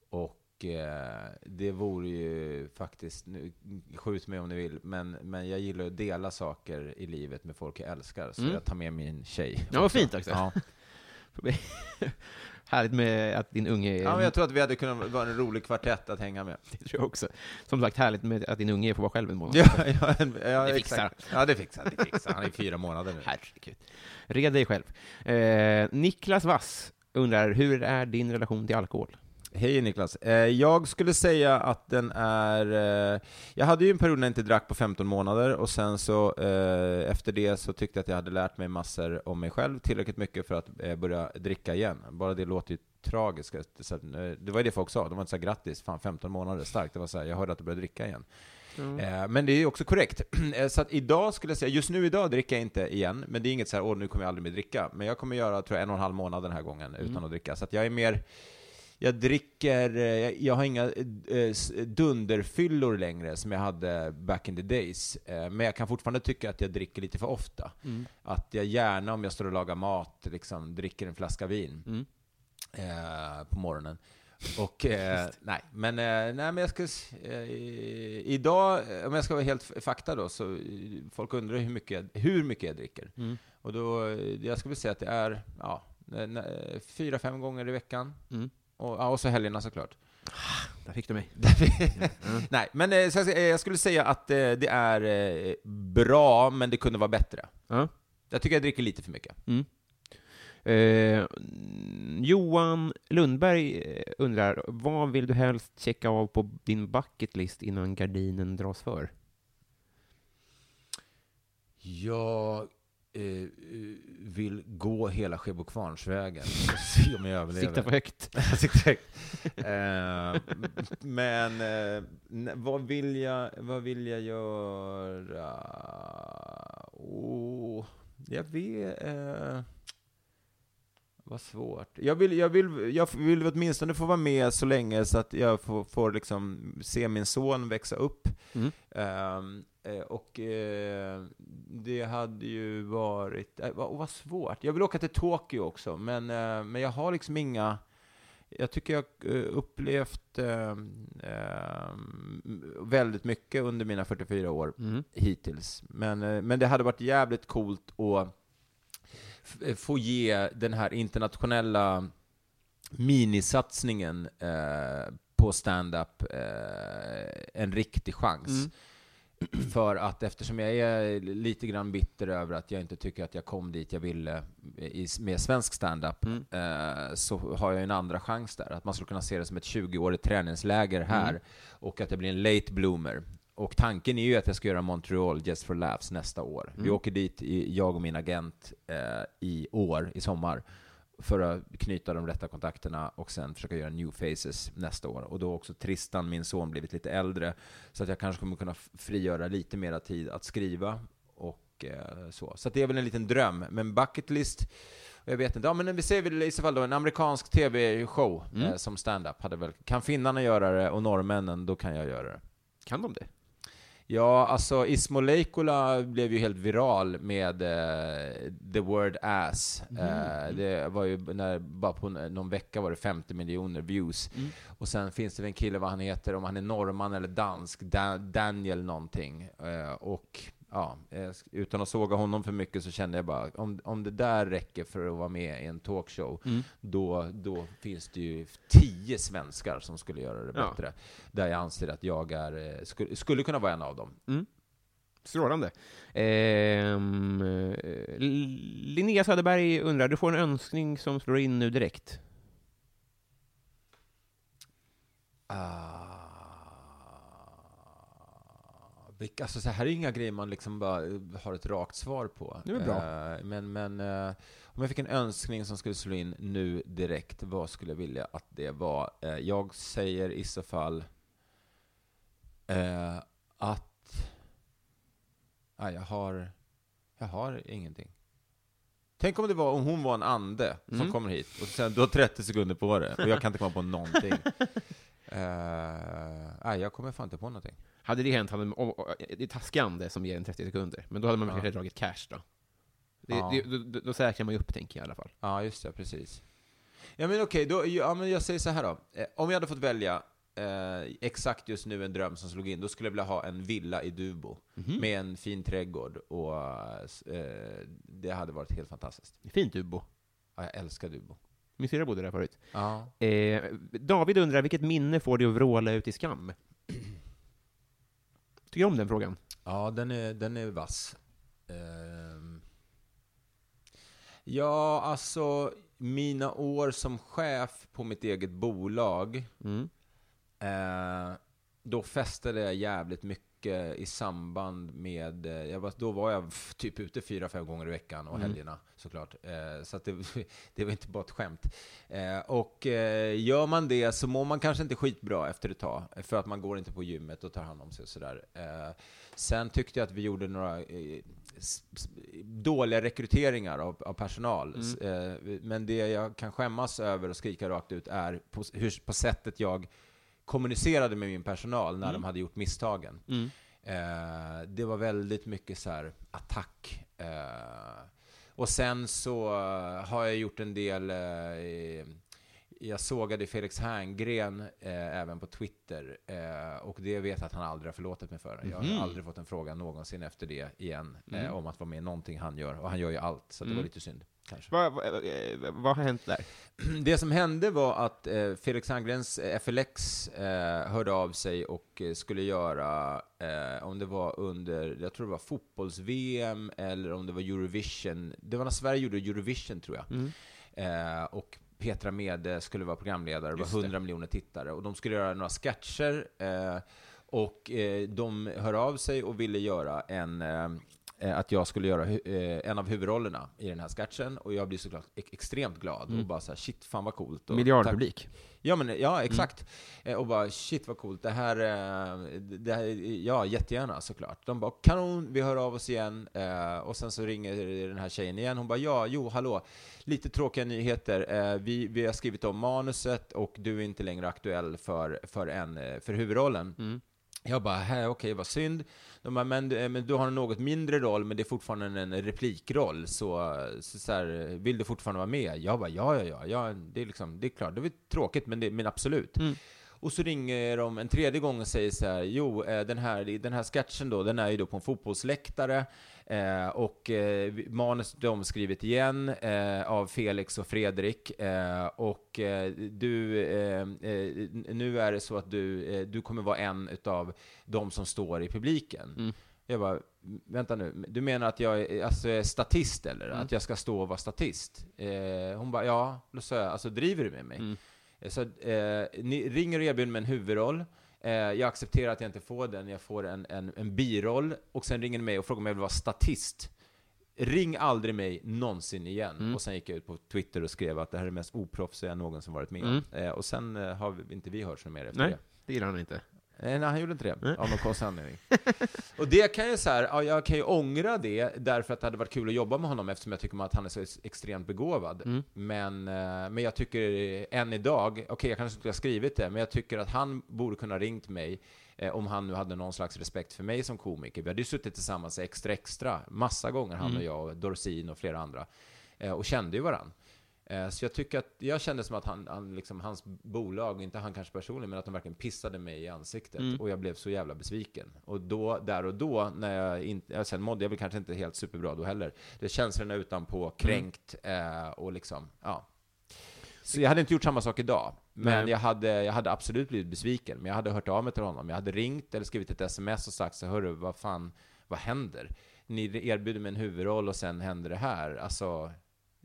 och eh, det vore ju faktiskt, nu, skjut mig om ni vill, men, men jag gillar att dela saker i livet med folk jag älskar, så Mm. jag tar med min tjej. Ja, vad fint också. Ja. Härligt med att din unge är... ja, men jag tror att vi hade kunnat vara en rolig kvartett att hänga med. Det tror jag också. Som sagt, härligt med att din unge får vara själv en månad. Ja, ja, ja Det fixar. Ja, det fixar det fixar. Han är fyra månader nu. Herregud. Red dig själv. Eh, Niklas Wass undrar, hur är din relation till alkohol? Hej Niklas. Eh, jag skulle säga att den är... Eh, jag hade ju en period när jag inte drack på 15 månader, och sen så eh, efter det så tyckte jag att jag hade lärt mig massor om mig själv, tillräckligt mycket för att börja dricka igen. Bara det låter ju tragiskt. Det var ju det folk sa, de var inte så här, grattis, fan 15 månader, starkt. Det var så här, jag hörde att du började dricka igen. Eh, Men det är också korrekt. Så att idag skulle jag säga, just nu idag dricker jag inte igen, men det är inget så här, åh nu kommer jag aldrig mer dricka. Men jag kommer göra, tror jag, en och en halv månad den här gången utan att dricka. Så att jag är mer, jag dricker, eh, jag, har inga eh, s- dunderfyllor längre som jag hade back in the days. Eh, Men jag kan fortfarande tycka att jag dricker lite för ofta. Att jag gärna, om jag står och lagar mat, liksom dricker en flaska vin Mm. eh, på morgonen. Och, eh, nej, men, eh, nej, men jag ska, eh, idag, eh, om jag ska vara helt fakta då, så eh, folk undrar hur mycket, jag, hur mycket jag dricker. Mm. Och då, eh, jag skulle säga att det är, ja, fyra, fem gånger i veckan. Mm. Och, ja, och så helgerna såklart. Där fick du mig. Nej, men eh, så jag, skulle säga att eh, det är eh, bra, men det kunde vara bättre. Ja. Jag tycker jag dricker lite för mycket. Eh, Johan Lundberg undrar, vad vill du helst checka av på din bucketlist innan gardinen dras för? Jag eh, eh, vill gå hela Skebokvarnsvägen och se om jag överlever. Sikta för högt. Jag siktar högt. Eh, men eh, vad, vill jag, vad vill jag göra? Oh, jag vet... Eh, vad svårt. Jag vill, jag, vill, jag vill åtminstone få vara med så länge så att jag får, får liksom se min son växa upp. Mm. Eh, och eh, det hade ju varit... Eh, vad, vad svårt. Jag vill åka till Tokyo också, men, eh, men jag har liksom inga... Jag tycker jag har upplevt eh, eh, väldigt mycket under mina 44 år Mm. hittills. Men, eh, men det hade varit jävligt coolt att eh, få ge den här internationella minisatsningen eh, på stand-up eh, en riktig chans. Mm. För att eftersom jag är lite grann bitter över att jag inte tycker att jag kom dit jag ville i, med svensk stand-up, Mm. eh, så har jag en andra chans där. Att man skulle kunna se det som ett 20-årigt träningsläger här, Mm. och att jag blir en late bloomer. Och tanken är ju att jag ska göra Montreal Just for Laughs nästa år. Vi Mm. åker dit, jag och min agent, eh, i år, i sommar. För att knyta de rätta kontakterna och sen försöka göra new faces nästa år. Och då också Tristan, min son, blivit lite äldre, så att jag kanske kommer kunna frigöra lite mera tid att skriva och eh, så. Så det är väl en liten dröm. Men bucket list, jag vet inte. Ja, men vi säger väl i så fall då en amerikansk tv-show eh, som stand-up. Hade väl, kan finnarna göra det och norrmännen, då kan jag göra det. Kan de det? Ja, alltså Ismo Leikola blev ju helt viral med eh, the word ass. Eh, det var ju när, bara på någon vecka var det 50 miljoner views. Och sen finns det en kille, vad han heter, om han är norrman eller dansk, da Daniel någonting. Eh, och ja, utan att såga honom för mycket så kände jag bara, om, om det där räcker för att vara med i en talkshow, då, då finns det ju tio svenskar som skulle göra det Ja. bättre. Där jag anser att jag är, eh, skulle, skulle kunna vara en av dem. Strålande. Ehm, eh, Linnea Söderberg undrar, du får en önskning som slår in nu direkt. Ah, vilka, alltså så här är inga grejer man liksom bara eh, har ett rakt svar på. Det är bra. Eh, men men eh, om jag fick en önskning som skulle slå in nu direkt, vad skulle jag vilja att det var? Jag säger i så fall att... Nej, jag har... Jag har ingenting. Tänk om det var om hon var en ande som Mm. kommer hit och sen du har 30 sekunder på det och jag kan inte komma på någonting. Eh, nej, jag kommer fan inte på någonting. Hade det hänt, hade, om, det är taskig ande som ger en 30 sekunder, men då hade man Ja. kanske dragit cash då. Det, Ja. det, då, då, säkrar man ju upp, tänker jag i alla fall. Ja, just det, precis. Ja, men okej, då, ja, men jag säger så här då. Eh, om jag hade fått välja eh, exakt just nu en dröm som slog in, då skulle jag vilja ha en villa i Dubo med en fin trädgård och eh, det hade varit helt fantastiskt. Fint Ubo. Ja, jag älskar Dubo. Min syrra bodde där förut. Ja. Eh, David undrar, vilket minne får dig att vråla ut i skam? Tycker du om den frågan? Ja, den är, den är vass. Ehm. Ja, alltså mina år som chef på mitt eget bolag, Mm. eh, då festade jag jävligt mycket i samband med, eh, jag var, då var jag typ ute fyra, fem gånger i veckan och helgerna såklart. Eh, så det, det var inte bara ett skämt. Eh, och eh, gör man det så mår man kanske inte skitbra efter ett tag, för att man går inte på gymmet och tar hand om sig och sådär. Eh, sen tyckte jag att vi gjorde några eh, dåliga rekryteringar av, av personal. Eh, men det jag kan skämmas över och skrika rakt ut är på, hur, på sättet jag kommunicerade med min personal när de hade gjort misstagen. Eh, det var väldigt mycket så här attack. Eh, och sen så har jag gjort en del eh, jag sågade Felix Herngren eh, även på Twitter eh, och det vet jag att han aldrig har förlåtit mig för. Jag har aldrig fått en fråga någonsin efter det igen eh, om att vara med i någonting han gör. Och han gör ju allt, så det var lite synd. Vad, vad, eh, vad har hänt där? Det som hände var att eh, Felix Herngren's eh, FLX eh, hörde av sig och skulle göra, eh, om det var under, jag tror det var fotbolls-VM eller om det var Eurovision. Det var när Sverige gjorde Eurovision tror jag. Eh, och Petra Mede skulle vara programledare, det var 100 miljoner tittare. Och de skulle göra några sketcher. Eh, och eh, de hör av sig och ville göra en eh, att jag skulle göra en av huvudrollerna i den här sketchen och jag blir såklart ex- extremt glad och bara så här, shit fan vad coolt. Och Miljardpublik. Ja, men, ja exakt. Eh, Och bara shit vad coolt, det här, eh, det här, ja jättegärna såklart. De bara kanon, vi hör av oss igen. Eh, Och sen så ringer den här tjejen igen, hon bara ja, jo, hallå, lite tråkiga nyheter. Vi, vi har skrivit om manuset och du är inte längre aktuell för, för, en, för huvudrollen. Jag bara, okej, vad synd. De bara, men, eh, men du har en något mindre roll, men det är fortfarande en replikroll, så, så, så här, vill du fortfarande vara med? Jag bara, ja, ja, ja, ja det, är liksom, det är klart, det är tråkigt, men, det, men absolut. Och så ringer de en tredje gång och säger så här, jo, eh, den här, den här sketchen då, den är ju då på en fotbollsläktare, eh, och eh, vi- manus är omskrivet igen eh, av Felix och Fredrik, eh, och eh, du, eh, nu är det så att du, du kommer vara en utav de som står i publiken. Jag bara, vänta nu, du menar att jag är, alltså, är statist eller? Att jag ska stå och vara statist? Hon bara, ja. Då sa jag, alltså driver du med mig? Eh, Så eh, ni ringer och erbjuder mig en huvudroll. Eh, jag accepterar att jag inte får den, jag får en, en, en biroll. Och sen ringer ni mig och frågar om jag vill vara statist. ring aldrig mig någonsin igen. Mm. Och sen gick jag ut på Twitter och skrev att det här är det mest oproffsiga jag någonsin varit med om. Mm. Eh, och sen eh, har vi, inte vi hört så mer efter Nej. det. Det gillar han inte. Eh, nej, han gjorde inte det. Av någon konstig anledning. och det kan jag så här, ja, jag kan ju ångra det, därför att det hade varit kul att jobba med honom, eftersom jag tycker att han är så ex- extremt begåvad. Mm. Men, eh, men jag tycker än idag, okej, jag kanske inte har skrivit det, men jag tycker att han borde kunna ringt mig eh, om han nu hade någon slags respekt för mig som komiker. Vi hade ju suttit tillsammans Extra Extra massa gånger, han och jag, och Dorsin och flera andra, eh, och kände ju varann. Eh, Så jag tycker att, jag kände som att han, han liksom, hans bolag, inte han kanske personligen, men att de verkligen pissade mig i ansiktet. Mm. Och jag blev så jävla besviken. Och då, där och då, när jag inte, sen mådde jag väl kanske inte helt superbra då heller. Det känslorna utanpå, kränkt eh, och liksom, ja. Så jag hade inte gjort samma sak idag. Men Nej. jag hade, jag hade absolut blivit besviken. Men jag hade hört av mig till honom. Jag hade ringt eller skrivit ett sms och sagt så hörru, vad fan, vad händer? Ni erbjuder mig en huvudroll och sen händer det här. Alltså,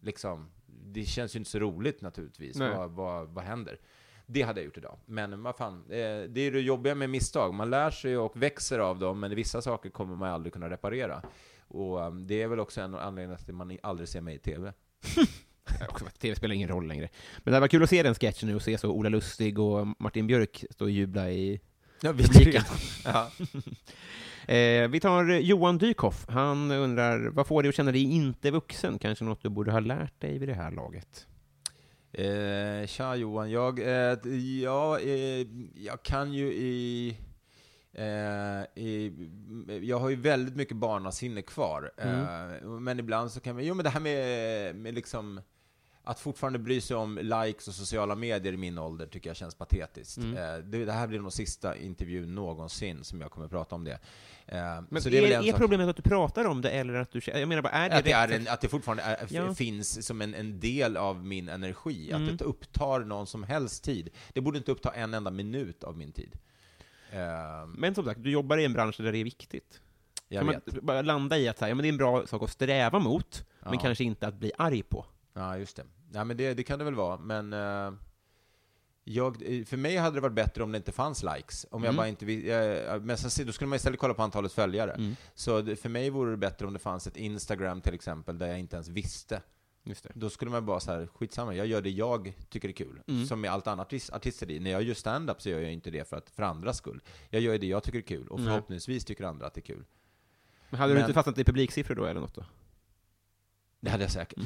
liksom, det känns ju inte så roligt naturligtvis. Nej. Vad, vad, vad händer? Det hade jag gjort idag. Men vad fan, eh, det är det jobbiga med misstag. Man lär sig och växer av dem, men vissa saker kommer man aldrig kunna reparera. Och um, det är väl också en anledning till att man aldrig ser mig i TV. TV spelar ingen roll längre. Men det var kul att se den sketchen nu och se så Ola Lustig och Martin Björk stå och jubla i Ja, publiken. ja. Eh, vi tar Johan Dykhoff. Han undrar, vad får dig att känna dig inte vuxen? Kanske något du borde ha lärt dig vid det här laget? Eh, tja Johan, jag, eh, ja, eh, jag kan ju i, eh, i... Jag har ju väldigt mycket barnasinne kvar. Eh, men ibland så kan man... Jo men det här med, med liksom... Att fortfarande bry sig om likes och sociala medier i min ålder tycker jag känns patetiskt. Mm. Eh, det, det här blir nog sista intervjun någonsin som jag kommer att prata om det. Eh, Men är, det är är, sak- problemet att du pratar om det, eller att du Jag menar bara, är det att det, är en, att det fortfarande är, Ja. finns som en, en del av min energi. Mm. Att det upptar någon som helst tid. Det borde inte uppta en enda minut av min tid. Ehm, Men som sagt, du jobbar i en bransch där det är viktigt. jag kan vet. man bara landa i att så här, ja, men det är en bra sak att sträva mot, men Ja. kanske inte att bli arg på. Ja, just det. Ja, men det, det kan det väl vara, men... eh, jag, för mig hade det varit bättre om det inte fanns likes. Om jag Mm. bara inte eh, men sen, då skulle man istället kolla på antalet följare. Mm. Så det, för mig vore det bättre om det fanns ett Instagram till exempel, där jag inte ens visste. Då skulle man bara så här, skitsamma, jag gör det jag tycker är kul. Mm. Som med allt annat artist- artisteri. När jag gör stand-up så gör jag inte det för, att, för andras skull. Jag gör det jag tycker är kul, och förhoppningsvis tycker andra att det är kul. Men hade du Men- inte fastnat i publiksiffror då, eller något då? Det hade jag säkert.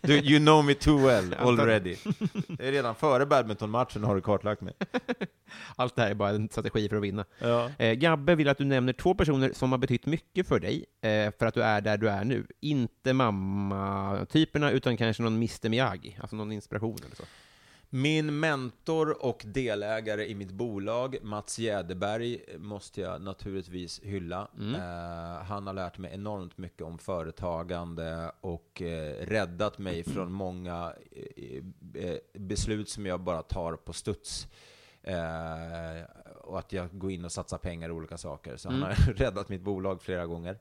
du, you know me too well already. Det är redan före badmintonmatchen har du kartlagt mig. Allt det här är bara en strategi för att vinna. Ja. Eh, Gabbe vill att du nämner två personer som har betytt mycket för dig, eh, för att du är där du är nu. Inte mamma-typerna, utan kanske någon Mr Miyagi, alltså någon inspiration eller så. Min mentor och delägare i mitt bolag, Mats Jäderberg, måste jag naturligtvis hylla. Mm. Eh, han har lärt mig enormt mycket om företagande och eh, räddat mig från många eh, beslut som jag bara tar på studs. Och att jag går in och satsar pengar i olika saker. Så Mm. han har räddat mitt bolag flera gånger.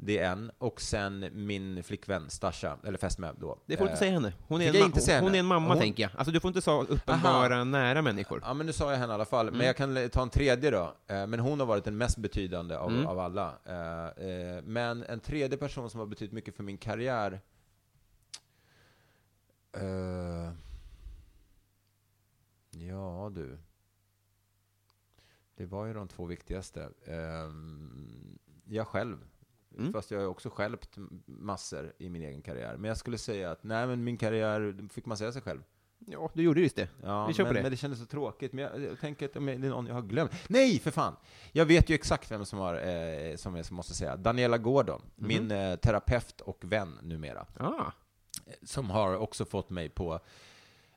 Det är en. Och sen min flickvän Stasha, eller fästmö då. Det får du inte Eh, säga henne. Hon är, en, jag inte säga hon henne? är en mamma, Hon- tänker jag. Alltså, du får inte så uppenbara nära människor. Ja, men nu sa jag henne i alla fall. Mm. Men jag kan ta en tredje då. Eh, Men hon har varit den mest betydande av, Mm. av alla. Eh, Men en tredje person som har betytt mycket för min karriär... Eh, Ja, du. Det var ju de två viktigaste. Ehm, Jag själv. Mm. Fast jag har också skälpt massor i min egen karriär. Men jag skulle säga att, nej men min karriär, fick man säga sig själv? Ja, du gjorde just det. Ja, Vi kör på men, det. men det kändes så tråkigt. Men jag, jag tänker att om det är någon jag har glömt. Nej, för fan! Jag vet ju exakt vem som har, eh, som jag måste säga. Daniela Gordon, Mhm. min eh, terapeut och vän numera. Ah, Som har också fått mig på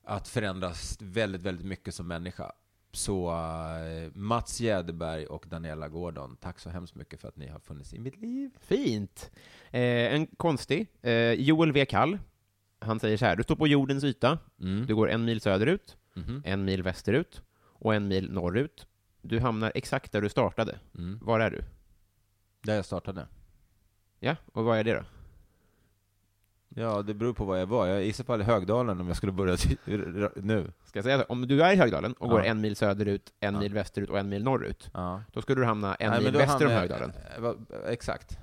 att förändras väldigt, väldigt mycket som människa. Så eh, Mats Jäderberg och Daniela Gordon, tack så hemskt mycket för att ni har funnits i mitt liv. fint. Eh, en konstig. Eh, Joel W. Kall. Han säger så här, du står på jordens yta, Mm. du går en mil söderut, Mhm. en mil västerut och en mil norrut. Du hamnar exakt där du startade. Mm. Var är du? Där jag startade. Ja, och vad är det då? Ja, det beror på var jag var. Jag gissar på Högdalen om jag skulle börja nu. Ska jag säga så? Om du är i Högdalen och Ja. går en mil söderut, en Ja. mil västerut och en mil norrut, Ja. då skulle du hamna en Nej, mil väster om Högdalen. eh, Exakt.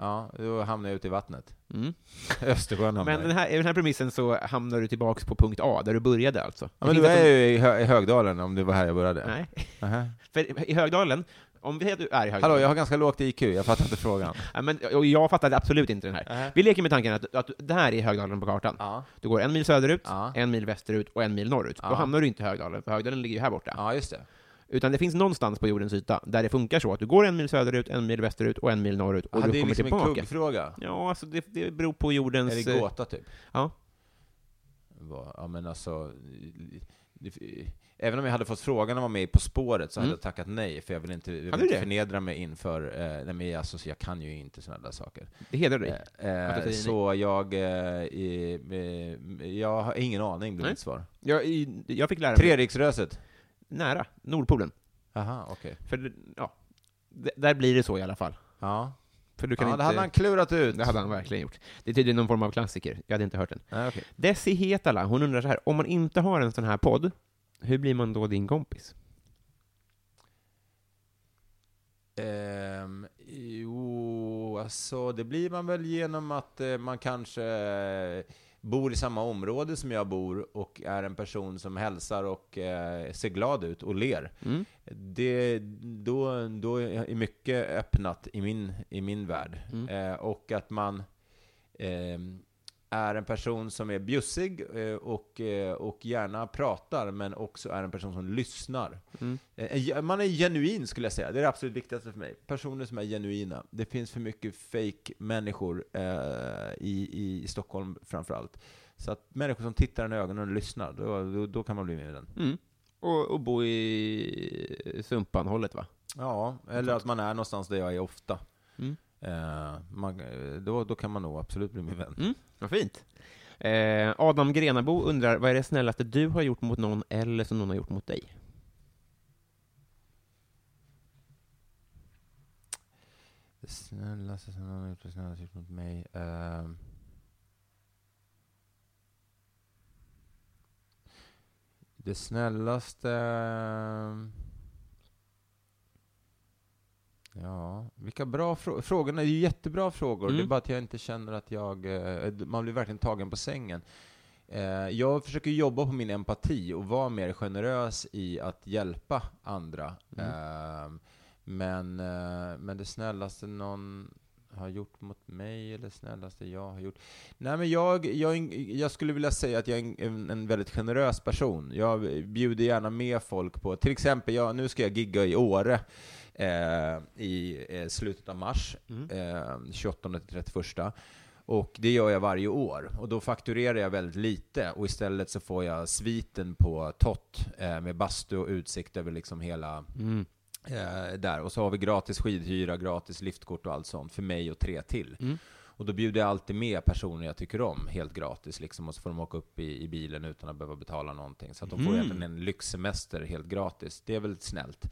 Ja, då hamnar jag ute i vattnet. Mm. Östersjön hamnar Men den här, i den här premissen så hamnar du tillbaks på punkt A, där du började alltså. Ja, men du är ju i, Hö- i Högdalen, om det var här jag började. Nej. Aha. För i Högdalen, om vi säger att du är i Högdalen... Hallå, jag har ganska lågt IQ, jag fattar inte frågan. Ja, men, och jag fattade absolut inte den här. Nähä. Vi leker med tanken att, att det här är Högdalen på kartan. Ja. Du går en mil söderut, Ja. en mil västerut och en mil norrut. Då hamnar du inte i Högdalen, för Högdalen ligger ju här borta. ja, just det. Utan det finns någonstans på jordens yta där det funkar så att du går en mil söderut, en mil västerut och en mil norrut, och Ja, du det är kommer liksom en tillbaka. kuggfråga. Ja, alltså det, det beror på jordens... Är det eh, gåta, typ? Ja. Ja, men alltså... det- Även om jag hade fått frågan om att vara med På spåret så hade Mm. jag tackat nej, för jag vill inte, jag vill Hade inte förnedra mig inför... Eh, nej, men alltså, så jag kan ju inte sådana där saker. Det hedrar dig. Eh, eh, säger nej. så jag... Eh, eh, jag har ingen aning, blir mitt svar. Jag, jag fick lära mig... Treriksröset? Nära. Nordpolen. Aha, okej. För, det- ja, där blir det så i alla fall. Ja. För du kan ja, inte... det hade han klurat ut. Det hade han verkligen gjort. Det är tydligen någon form av klassiker. Jag hade inte hört den. Nej, okej. Desi Hetala, hon undrar så här, om man inte har en sån här podd, hur blir man då din kompis? Ehm, jo, alltså det blir man väl genom att eh, man kanske eh, bor i samma område som jag bor och är en person som hälsar och eh, ser glad ut och ler. Mm. Det, då, då är mycket öppnat i min, i min värld. Mm. Och att man ehm, är en person som är bjussig eh, och, eh, och gärna pratar, men också är en person som lyssnar. Mm. Eh, Man är genuin skulle jag säga, det är det absolut viktigaste för mig. Personer som är genuina. Det finns för mycket fake människor eh, i, i Stockholm framförallt. Så att människor som tittar en i ögonen och lyssnar, då, då, då kan man bli med i den. Mm. Och, och bo i Sumpanhållet, va? Ja, eller att man är någonstans där jag är ofta. Mm. Eh, man, eh, då, då kan man nog absolut bli min vän. Mm. Vad fint. Eh, Adam Grenabo undrar, vad är det snällaste du har gjort mot någon eller som någon har gjort mot dig? Det snällaste som någon har gjort, det snällaste gjort mot mig. ehm. det snällaste... Ja, vilka bra frå- frågorna. Är ju jättebra frågor. Mm. Det är bara att jag inte känner att jag... eh, Man blir verkligen tagen på sängen. Eh, Jag försöker jobba på min empati och vara mer generös i att hjälpa andra. Ehm, Men, eh, men det snällaste någon har gjort mot mig, eller snällaste jag har gjort? Nej, men jag, jag, jag skulle vilja säga att jag är en, en väldigt generös person. Jag bjuder gärna med folk på, till exempel, jag, nu ska jag gigga i Åre i eh, slutet av mars, eh, 28 till 31. Och det gör jag varje år. Och då fakturerar jag väldigt lite och istället så får jag sviten på Tott eh, med bastu och utsikt över liksom hela eh, där. Och så har vi gratis skidhyra, gratis liftkort och allt sånt för mig och tre till. Mm. Och då bjuder jag alltid med personer jag tycker om, helt gratis liksom. Och så får de åka upp i, i bilen utan att behöva betala någonting. Så att de får Mm. egentligen en lyxsemester helt gratis. Det är väldigt snällt.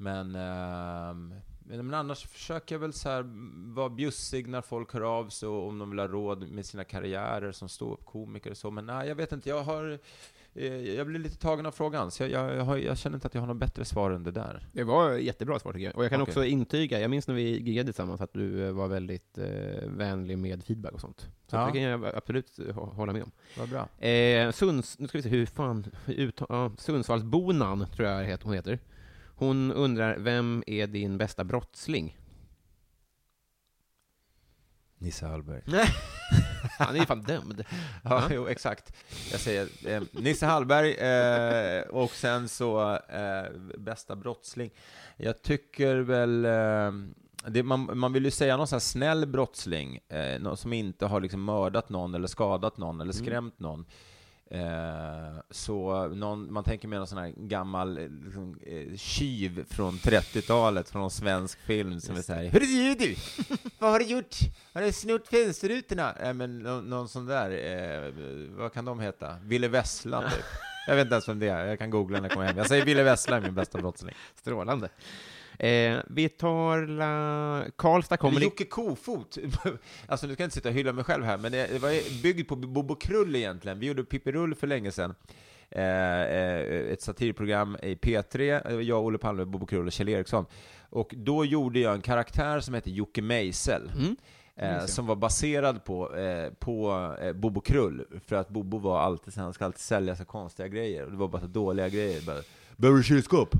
Men, ehm, men annars försöker jag väl så här vara bjussig när folk hör av sig och om de vill ha råd med sina karriärer som ståuppkomiker och så. Men nej, jag vet inte. Jag har... eh, Jag blir lite tagen av frågan, så jag, jag, jag, jag känner inte att jag har något bättre svar än det där. Det var jättebra svar tycker jag. Och jag kan Okej. också intyga, jag minns när vi giggade tillsammans, att du eh, var väldigt eh, vänlig med feedback och sånt. Så Ja. det kan jag absolut eh, hå- hålla med om. Vad bra. Eh, Sunds, nu ska vi se hur fan, ja, Sundsvallsbonan tror jag hon heter. Hon undrar, vem är din bästa brottsling? Nisse Hallberg. Han är ju fan dömd. Ja, jo, exakt. Jag säger eh, Nisse Hallberg eh, och sen så eh, bästa brottsling. Jag tycker väl... Eh, det, man, man vill ju säga någon sån här snäll brottsling, eh, någon som inte har liksom mördat någon eller skadat någon eller skrämt någon. Eh, så någon, man tänker mer någon sån här gammal eh, liksom, eh, tjuv från 30-talet, från en svensk film som är såhär Hörru du! Vad har du gjort? Har du snott fönsterrutorna? Nej men någon, någon sån där, eh, vad kan de heta? Ville Vessla typ. Jag vet inte ens vem det är, jag kan googla när jag kommer hem. Jag säger Ville Vessla är min bästa brottsling. Strålande. Eh, vi tar la... Karlstad kommer... Jocke Kofot. alltså nu ska jag inte sitta och hylla mig själv här, men det det var byggd på Bobo Krull egentligen. Vi gjorde Pippi Rull för länge sedan. eh, eh, ett satirprogram i P3, eh, jag, Olle Palme, Bobo Krull och Kjell Eriksson. Och då gjorde jag en karaktär som hette Jocke Meisel. Mm. Eh, som var baserad på, eh, på eh, Bobo Krull, för att Bobo var alltid han ska alltid sälja så konstiga grejer, och det var bara så dåliga grejer. Bara, Behöver du kylskåp?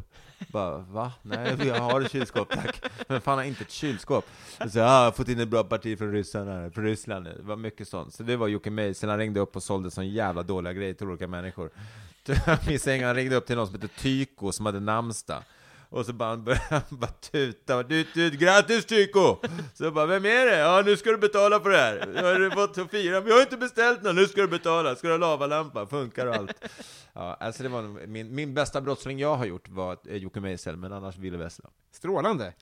Bara, va? Nej, jag har ett kylskåp tack. Men fan har inte ett kylskåp? Så, ah, jag har fått in ett bra parti från Ryssland, från Ryssland. Det var mycket sånt. Så det var Jocke Meisel, han ringde upp och sålde sån jävla dåliga grejer till olika människor. Jag minns en gång han ringde upp till någon som hette Tyko, som hade namnsdag. Och så bara, började han bara tuta, tut, tut, grattis Tyko! Så jag bara, vem är det? Ja, nu ska du betala för det här. Nu har du fått fira, men jag har inte beställt någon, nu ska du betala. Ska du ha lavalampa, funkar och allt. Ja, alltså det var nog min, min bästa brottsling jag har gjort var eh, Jocke Meisel, men annars Ville Vessla. Strålande.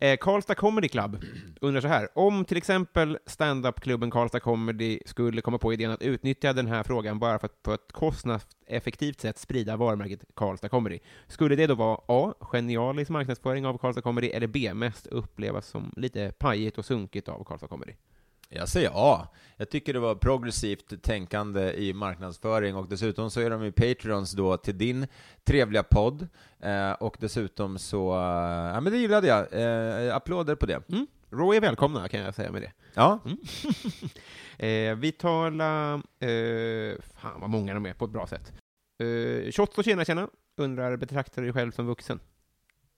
Eh, Karlstad Comedy Club undrar så här. Om till exempel standupklubben Karlstad Comedy skulle komma på idén att utnyttja den här frågan bara för att på ett kostnads kostnadseffektivt sätt sprida varumärket Karlstad Comedy, skulle det då vara A. Genialisk marknadsföring av Karlstad Comedy, eller B. Mest upplevas som lite pajigt och sunkigt av Karlstad Comedy? Jag säger A. Jag tycker det var progressivt tänkande i marknadsföring och dessutom så är de ju Patreons då till din trevliga podd eh, och dessutom så, eh, ja men det gillade jag. Eh, applåder på det. Mm. Raw är välkomna, kan jag säga med det. Ja. Eh, vi talar... Eh, fan vad många de är, på ett bra sätt. Eh, Shots och tjena tjena, undrar, betraktar du dig själv som vuxen?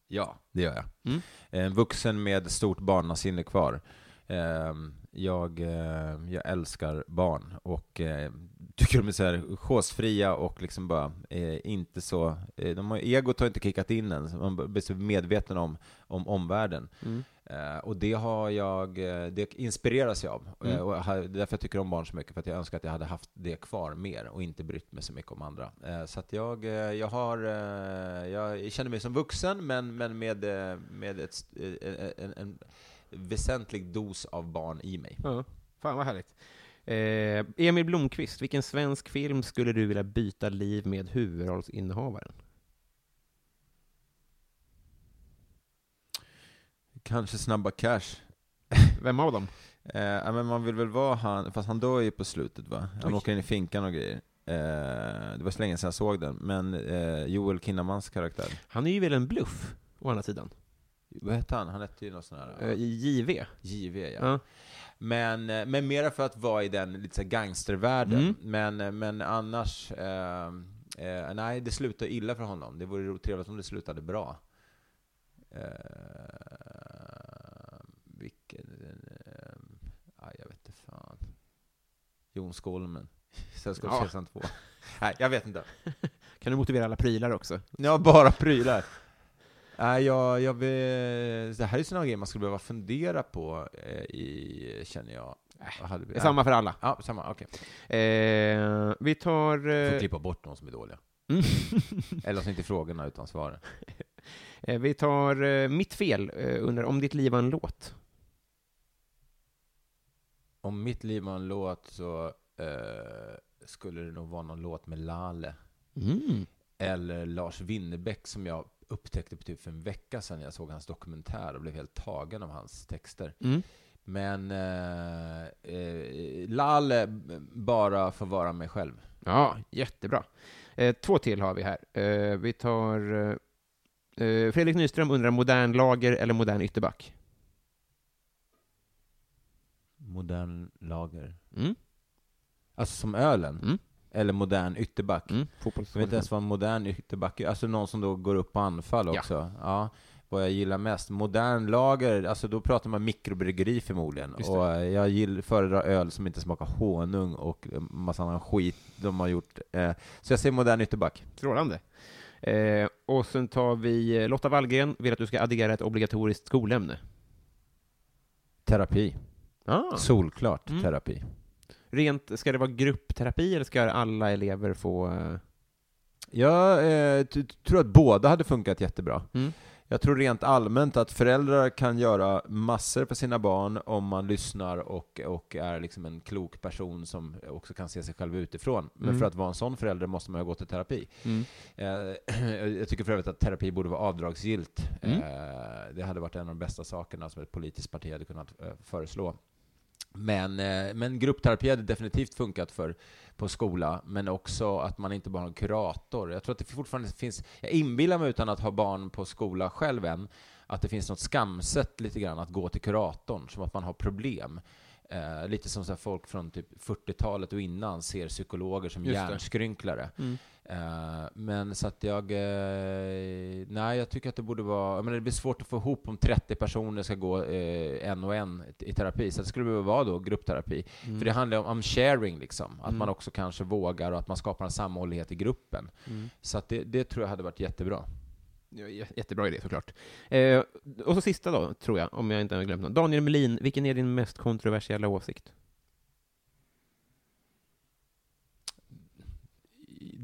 Ja, det gör jag. Mm. En vuxen med stort barnasinne kvar. Ehm, Jag, eh, jag älskar barn och eh, tycker de är så här chosefria och liksom bara eh, inte så... eh, De har, egot har inte kickat in än, så man blir så medveten om, om omvärlden. Mm. Eh, och det har jag, eh, det inspireras jag av. Mm. Eh, och jag därför jag tycker om barn så mycket, för att jag önskar att jag hade haft det kvar mer och inte brytt mig så mycket om andra. Eh, så att jag, eh, jag har, jag känner mig som vuxen, men, men med, med ett, en, en väsentlig dos av barn i mig. Ja, fan vad härligt. Eh, Emil Blomqvist, vilken svensk film skulle du vilja byta liv med huvudrollsinnehavaren? Kanske Snabba Cash. Vem av dem? Eh, men man vill väl vara han, fast han dör ju på slutet va? Han Oj. åker in i finkan och grejer. Eh, det var så länge sedan jag såg den, men eh, Joel Kinnamans karaktär, Han är ju väl en bluff, å andra sidan. vad hette han? Han hette ju något sån här... Eh, JV. JV ja. Ja. Men, eh, men mera för att vara i den lite så gangstervärlden. Mm. Men, eh, men annars, eh, nej det slutar illa för honom. Det vore trevligt om det slutade bra. Eh, aj, jag vet inte fan. Skolmen. Sällskapsresan 2. Nej, jag vet inte. Kan du motivera alla prylar också? Ja, bara prylar. Nej, jag, jag vill, det här är sådana grejer man skulle behöva fundera på eh, i, känner jag. Vi- Det är samma för alla. Ja, samma, okej. Eh, vi tar... Får Eh, klippa bort de som är dåliga. mm. Eller som inte frågorna utan svaren. eh, vi tar eh, Mitt fel, eh, undrar om ditt liv var en låt. Om mitt liv var en låt så eh, skulle det nog vara någon låt med Lale. Mm. Eller Lars Winnerbäck som jag upptäckte på typ för en vecka sedan jag såg hans dokumentär och blev helt tagen av hans texter. Mm. Men eh, eh, Lale bara får vara mig själv. Ja, jättebra. Eh, två till har vi här. Eh, vi tar... Eh, eh, Fredrik Nyström undrar modern lager eller modern ytterback? Modern lager. Mm. Alltså som ölen? Mm. Eller modern ytterback? Mm. Jag vet inte ens vad modern ytterback är. Alltså någon som då går upp på anfall Ja. också. Ja. Vad jag gillar mest. Modern lager, alltså då pratar man mikrobryggeri förmodligen. Och eh, jag gill, föredrar öl som inte smakar honung och massa annan skit de har gjort. Eh, så jag säger modern ytterback. Strålande. Eh, och sen tar vi eh, Lotta Wallgren, vill att du ska addera ett obligatoriskt skolämne. Terapi. Ah. Solklart Mm. terapi. Rent, ska det vara gruppterapi eller ska alla elever få... eh, Jag eh, t- tror att båda hade funkat jättebra. Mm. Jag tror rent allmänt att föräldrar kan göra massor för sina barn om man lyssnar och, och är liksom en klok person som också kan se sig själv utifrån. Men Mm. för att vara en sån förälder måste man ju gå till terapi. Mm. Eh, jag tycker för övrigt att terapi borde vara avdragsgillt. Mm. Eh, det hade varit en av de bästa sakerna som ett politiskt parti hade kunnat eh, föreslå. Men, eh, men gruppterapi hade definitivt funkat för på skola, men också att man inte bara har en kurator. Jag tror att det fortfarande finns, jag inbillar mig utan att ha barn på skola själv än, att det finns något skamset lite grann att gå till kuratorn, som att man har problem. Eh, lite som så folk från typ 40-talet och innan ser psykologer som Just hjärnskrynklare. Mm. Eh, men så att jag... Eh, nej, jag tycker att det borde vara... Jag menar, det blir svårt att få ihop om 30 personer ska gå eh, en och en i terapi. Så det skulle behöva vara då gruppterapi. Mm. För det handlar om, sharing, liksom. Att man också kanske vågar och att man skapar en samhållighet i gruppen. Mm. Så det, det tror jag hade varit jättebra. Jättebra idé såklart. Eh, och så sista då, tror jag, om jag inte har glömt någon. Daniel Melin, vilken är din mest kontroversiella åsikt?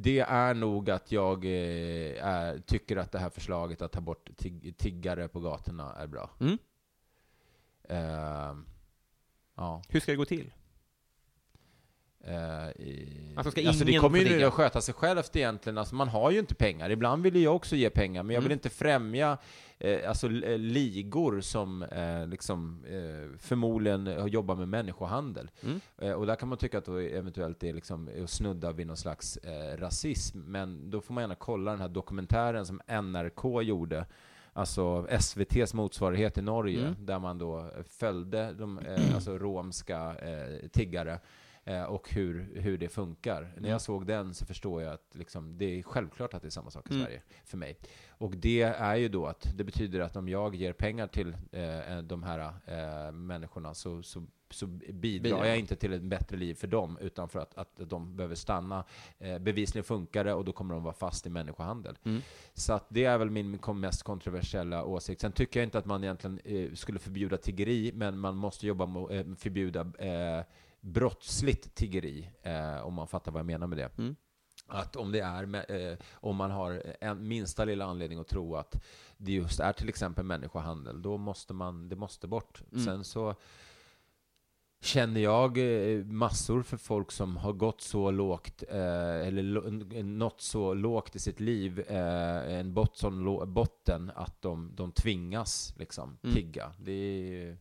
Det är nog att jag eh, är, tycker att det här förslaget att ta bort tig, tiggare på gatorna är bra. Mm. Eh, ja. Hur ska det gå till? Eh, i, Alltså, ska det kommer ju tigga? att sköta sig självt egentligen. Alltså, man har ju inte pengar. Ibland vill jag också ge pengar, men jag vill Mm. inte främja eh, alltså, eh, ligor som eh, liksom, eh, förmodligen jobbar med människohandel. Mm. Eh, och där kan man tycka att då eventuellt det är liksom att snudda vid någon slags eh, rasism. Men då får man gärna kolla den här dokumentären som NRK gjorde. Alltså SVTs motsvarighet i Norge, Mm. där man då följde de eh, alltså romska eh, tiggare eh, och hur, hur det funkar. När Mm. jag såg den så förstår jag att liksom, det är självklart att det är samma sak i Mm. Sverige, för mig. Och det är ju då att det betyder att om jag ger pengar till eh, de här eh, människorna så, så, så bidrar jag inte till ett bättre liv för dem, utan för att, att de behöver stanna. Eh, bevisligen funkar det och då kommer de vara fast i människohandel. Mm. Så att det är väl min mest kontroversiella åsikt. Sen tycker jag inte att man egentligen eh, skulle förbjuda tiggeri, men man måste jobba med eh, förbjuda eh, brottsligt tiggeri, eh, om man fattar vad jag menar med det. Mm. Att om det är, med- eh, om man har en minsta lilla anledning att tro att det just är till exempel människohandel, då måste man, det måste bort. Mm. Sen så känner jag eh, massor för folk som har gått så lågt, eh, eller nått så lågt i sitt liv, eh, en bot, sån lo- botten, att de, de tvingas liksom Mm. tigga. Det är,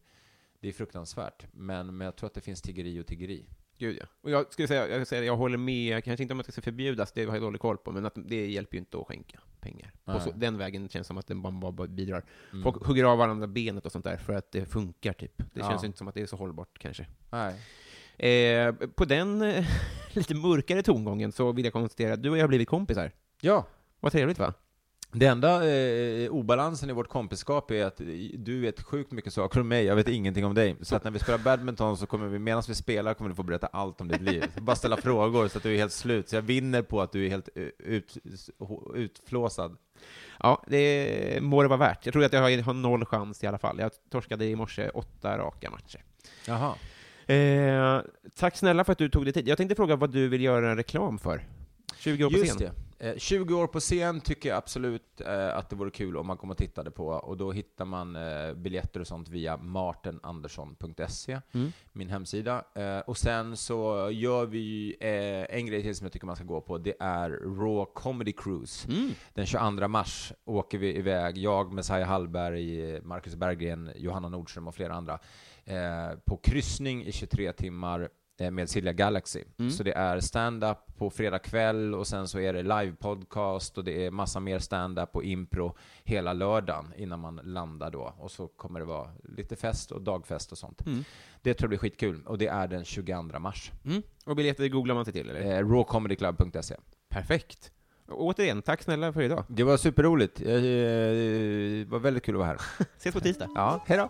det är fruktansvärt. Men, men jag tror att det finns tiggeri och tiggeri. Gud ja. Och jag skulle säga, jag, skulle säga, jag håller med, kanske inte om att det ska förbjudas, det har jag dålig koll på, men att det hjälper ju inte att skänka pengar. Nej. Och så, den vägen känns som att den bara, bara bidrar. Mm. Folk hugger av varandra benet och sånt där för att det funkar, typ. Det Ja. känns inte som att det är så hållbart, kanske. Nej. Eh, på den eh, lite mörkare tongången så vill jag konstatera att du och jag har blivit kompisar. Ja, Vad trevligt va? Det enda eh, obalansen i vårt kompiskap är att du vet sjukt mycket saker om mig, jag vet ingenting om dig. Så att när vi spelar badminton så kommer vi, medan vi spelar kommer du få berätta allt om ditt liv. Bara ställa frågor så att du är helt slut. Så jag vinner på att du är helt eh, ut, utflåsad. Ja, det må det vara värt. Jag tror att jag har, har noll chans i alla fall. Jag torskade i morse åtta raka matcher. Jaha. Eh, tack snälla för att du tog dig tid. Jag tänkte fråga vad du vill göra en reklam för? 20 år på Just scen. det. Eh, 20 år på scen tycker jag absolut eh, att det vore kul om man kommer och tittade på, och då hittar man eh, biljetter och sånt via martenandersson.se, Mm. min hemsida. Eh, och sen så gör vi eh, en grej till som jag tycker man ska gå på, det är Raw Comedy Cruise. Mm. Den 22 mars åker vi iväg, jag, Messiah Hallberg, Marcus Berggren, Johanna Nordström och flera andra, eh, på kryssning i 23 timmar eh, med Silja Galaxy. Mm. Så det är stand-up på fredag kväll och sen så är det live-podcast och det är massa mer stand-up och impro hela lördagen innan man landar då. Och så kommer det vara lite fest och dagfest och sånt. Mm. Det tror jag blir skitkul och det är den 22 mars. Mm. Och biljetter googlar man sig till, eller? Eh, rawcomedyclub.se. Perfekt. Och återigen, tack snälla för idag. Det var superroligt. Eh, Det var väldigt kul att vara här. Ses på tisdag. Ja, hej då.